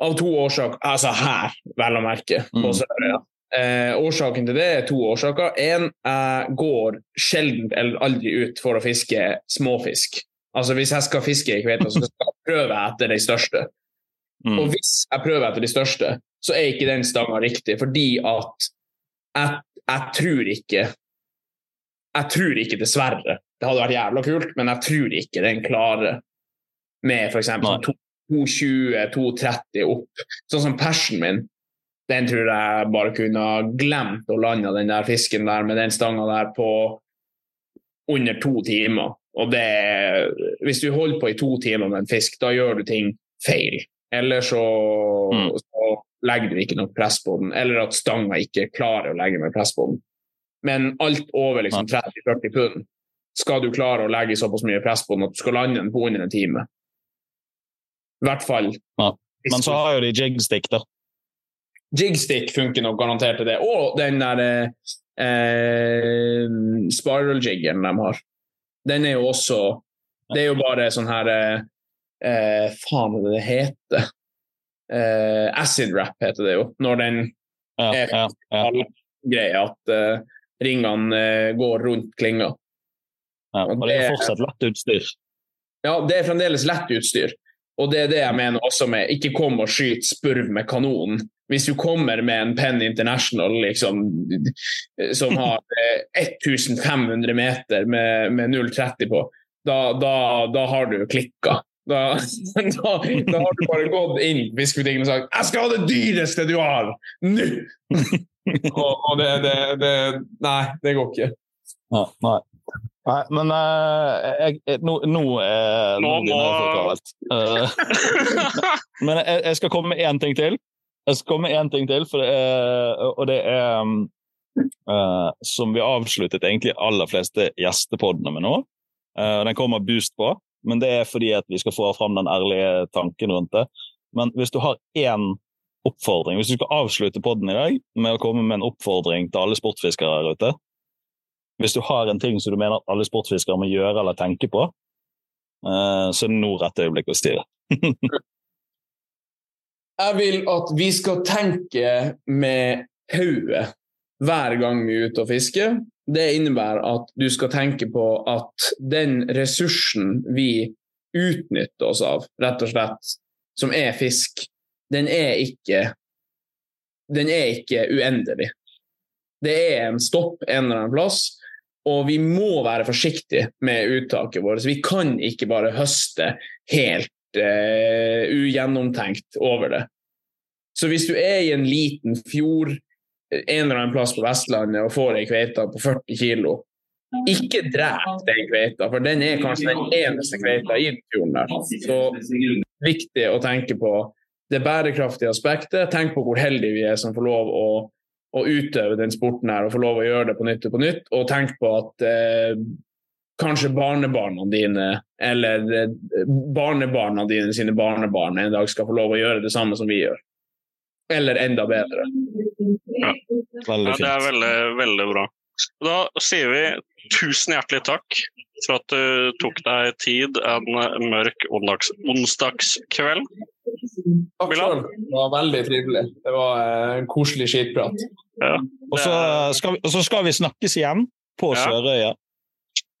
Av to årsaker. Altså her, vel å merke, på
Mm.
Sørøya. Eh, årsaken til det er to årsaker. En, jeg går sjelden eller aldri ut for å fiske småfisk. Altså Hvis jeg skal fiske i kveita, så skal jeg prøve etter de største.
Mm.
Og hvis jeg prøver etter de største, så er ikke den stanga riktig, fordi at jeg, jeg tror ikke Jeg tror ikke, dessverre. Det hadde vært jævla kult, men jeg tror ikke den klarer med f.eks.
Nei.
220-230 opp. Sånn som persen min. Den tror jeg bare kunne ha glemt å lande den der fisken der med den stanga der på under to timer. Og det Hvis du holder på i to timer med en fisk, da gjør du ting feil. Eller så,
Mm.
så legger du ikke nok press på den, eller at stanga ikke klarer å legge mer press på den. Men alt over liksom 30-40 pund skal du klare å legge såpass mye press på den at du skal lande den på under en time. I hvert fall.
Ja. Men så har jo de jigstick, da.
Jigstick funker nok garantert til det. Og den der eh, spiral-jiggeren de har. Den er jo også Det er jo bare sånn her eh, eh, Faen, hva det det heter? Eh, acid wrap heter det jo. Når den
Ja,
er
ja, ja,
greia at eh, ringene eh, går rundt klinga.
ja. Og det er fortsatt lett utstyr.
Ja, det er fremdeles lett utstyr. Og det er det jeg mener også med ikke kom og skyt spurv med kanon. Hvis du kommer med en Penn International liksom, som *laughs* har eh, 1500 meter med, med 0,30 på, da, da, da har du klikka. Da, *laughs* da, da har du bare gått inn i fiskebutikken og sagt 'Jeg skal ha det dyreste du har! Nå!' *laughs* og, og det, det, det Nei, det går ikke.
Ja, nei. Nei. Men uh, jeg, jeg, nå, nå, eh, nå
må-.
Eh, *laughs* men jeg, jeg skal komme med én ting til. Jeg skal komme med én ting til, for er, og det er Som vi avsluttet egentlig aller fleste gjestepodene med nå. Den kommer boost på, men det er fordi at vi skal få fram den ærlige tanken rundt det. Men hvis du har én oppfordring, hvis du skal avslutte podden i dag med å komme med en oppfordring til alle sportfiskere her ute Hvis du har en ting som du mener at alle sportsfiskere må gjøre eller tenke på, eh, så er det nå rett øyeblikk å styre. *laughs*
Jeg vil at vi skal tenke med hodet hver gang vi er ute og fisker. Det innebærer at du skal tenke på at den ressursen vi utnytter oss av, rett og slett, som er fisk, den er ikke Den er ikke uendelig. Det er en stopp en eller annen plass, og vi må være forsiktige med uttaket vårt. Vi kan ikke bare høste helt uh, ugjennomtenkt over det. Så hvis du er i en liten fjord en eller annen plass på Vestlandet og får ei kveite på 40 kilo, ikke drep den kveita, for den er kanskje den eneste kveita i fjorden der. Så viktig å tenke på det bærekraftige aspektet. Tenk på hvor heldige vi er som får lov å, å utøve den sporten her og få lov å gjøre det på nytt og på nytt. Og tenk på at eh, kanskje barnebarna dine eller eh, barnebarna dine sine barnebarn en dag skal få lov å gjøre det samme som vi gjør. Eller enda bedre.
Veldig
Ja, det er veldig, veldig bra. Da sier vi tusen hjertelig takk for at du tok deg tid en mørk onsdags, onsdagskveld.
Takk selv. Det var veldig trivelig. Det var eh, en koselig skitprat.
Ja,
Og så skal, vi- og så skal vi snakkes igjen på
Ja.
Sørøya.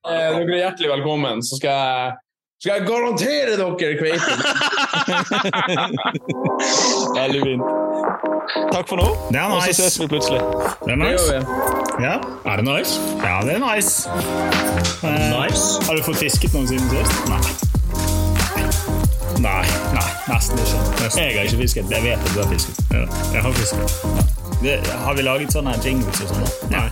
Eh, dere er hjertelig velkommen. Så skal jeg, skal jeg garantere dere kveiten! *laughs*
Veldig fint. Takk for nå,
Det er nice.
og så ses vi plutselig.
Det er nice. Ja, er det nice? Ja, det er nice. Eh,
Nice.
Har du fått fisket noen siden sist? Nei. Nei, nei, nesten ikke. Jeg har ikke fisket. Jeg vet at du har fisket. Ja, jeg har fisket. Det, har vi laget sånne jingles og sånn? Nei.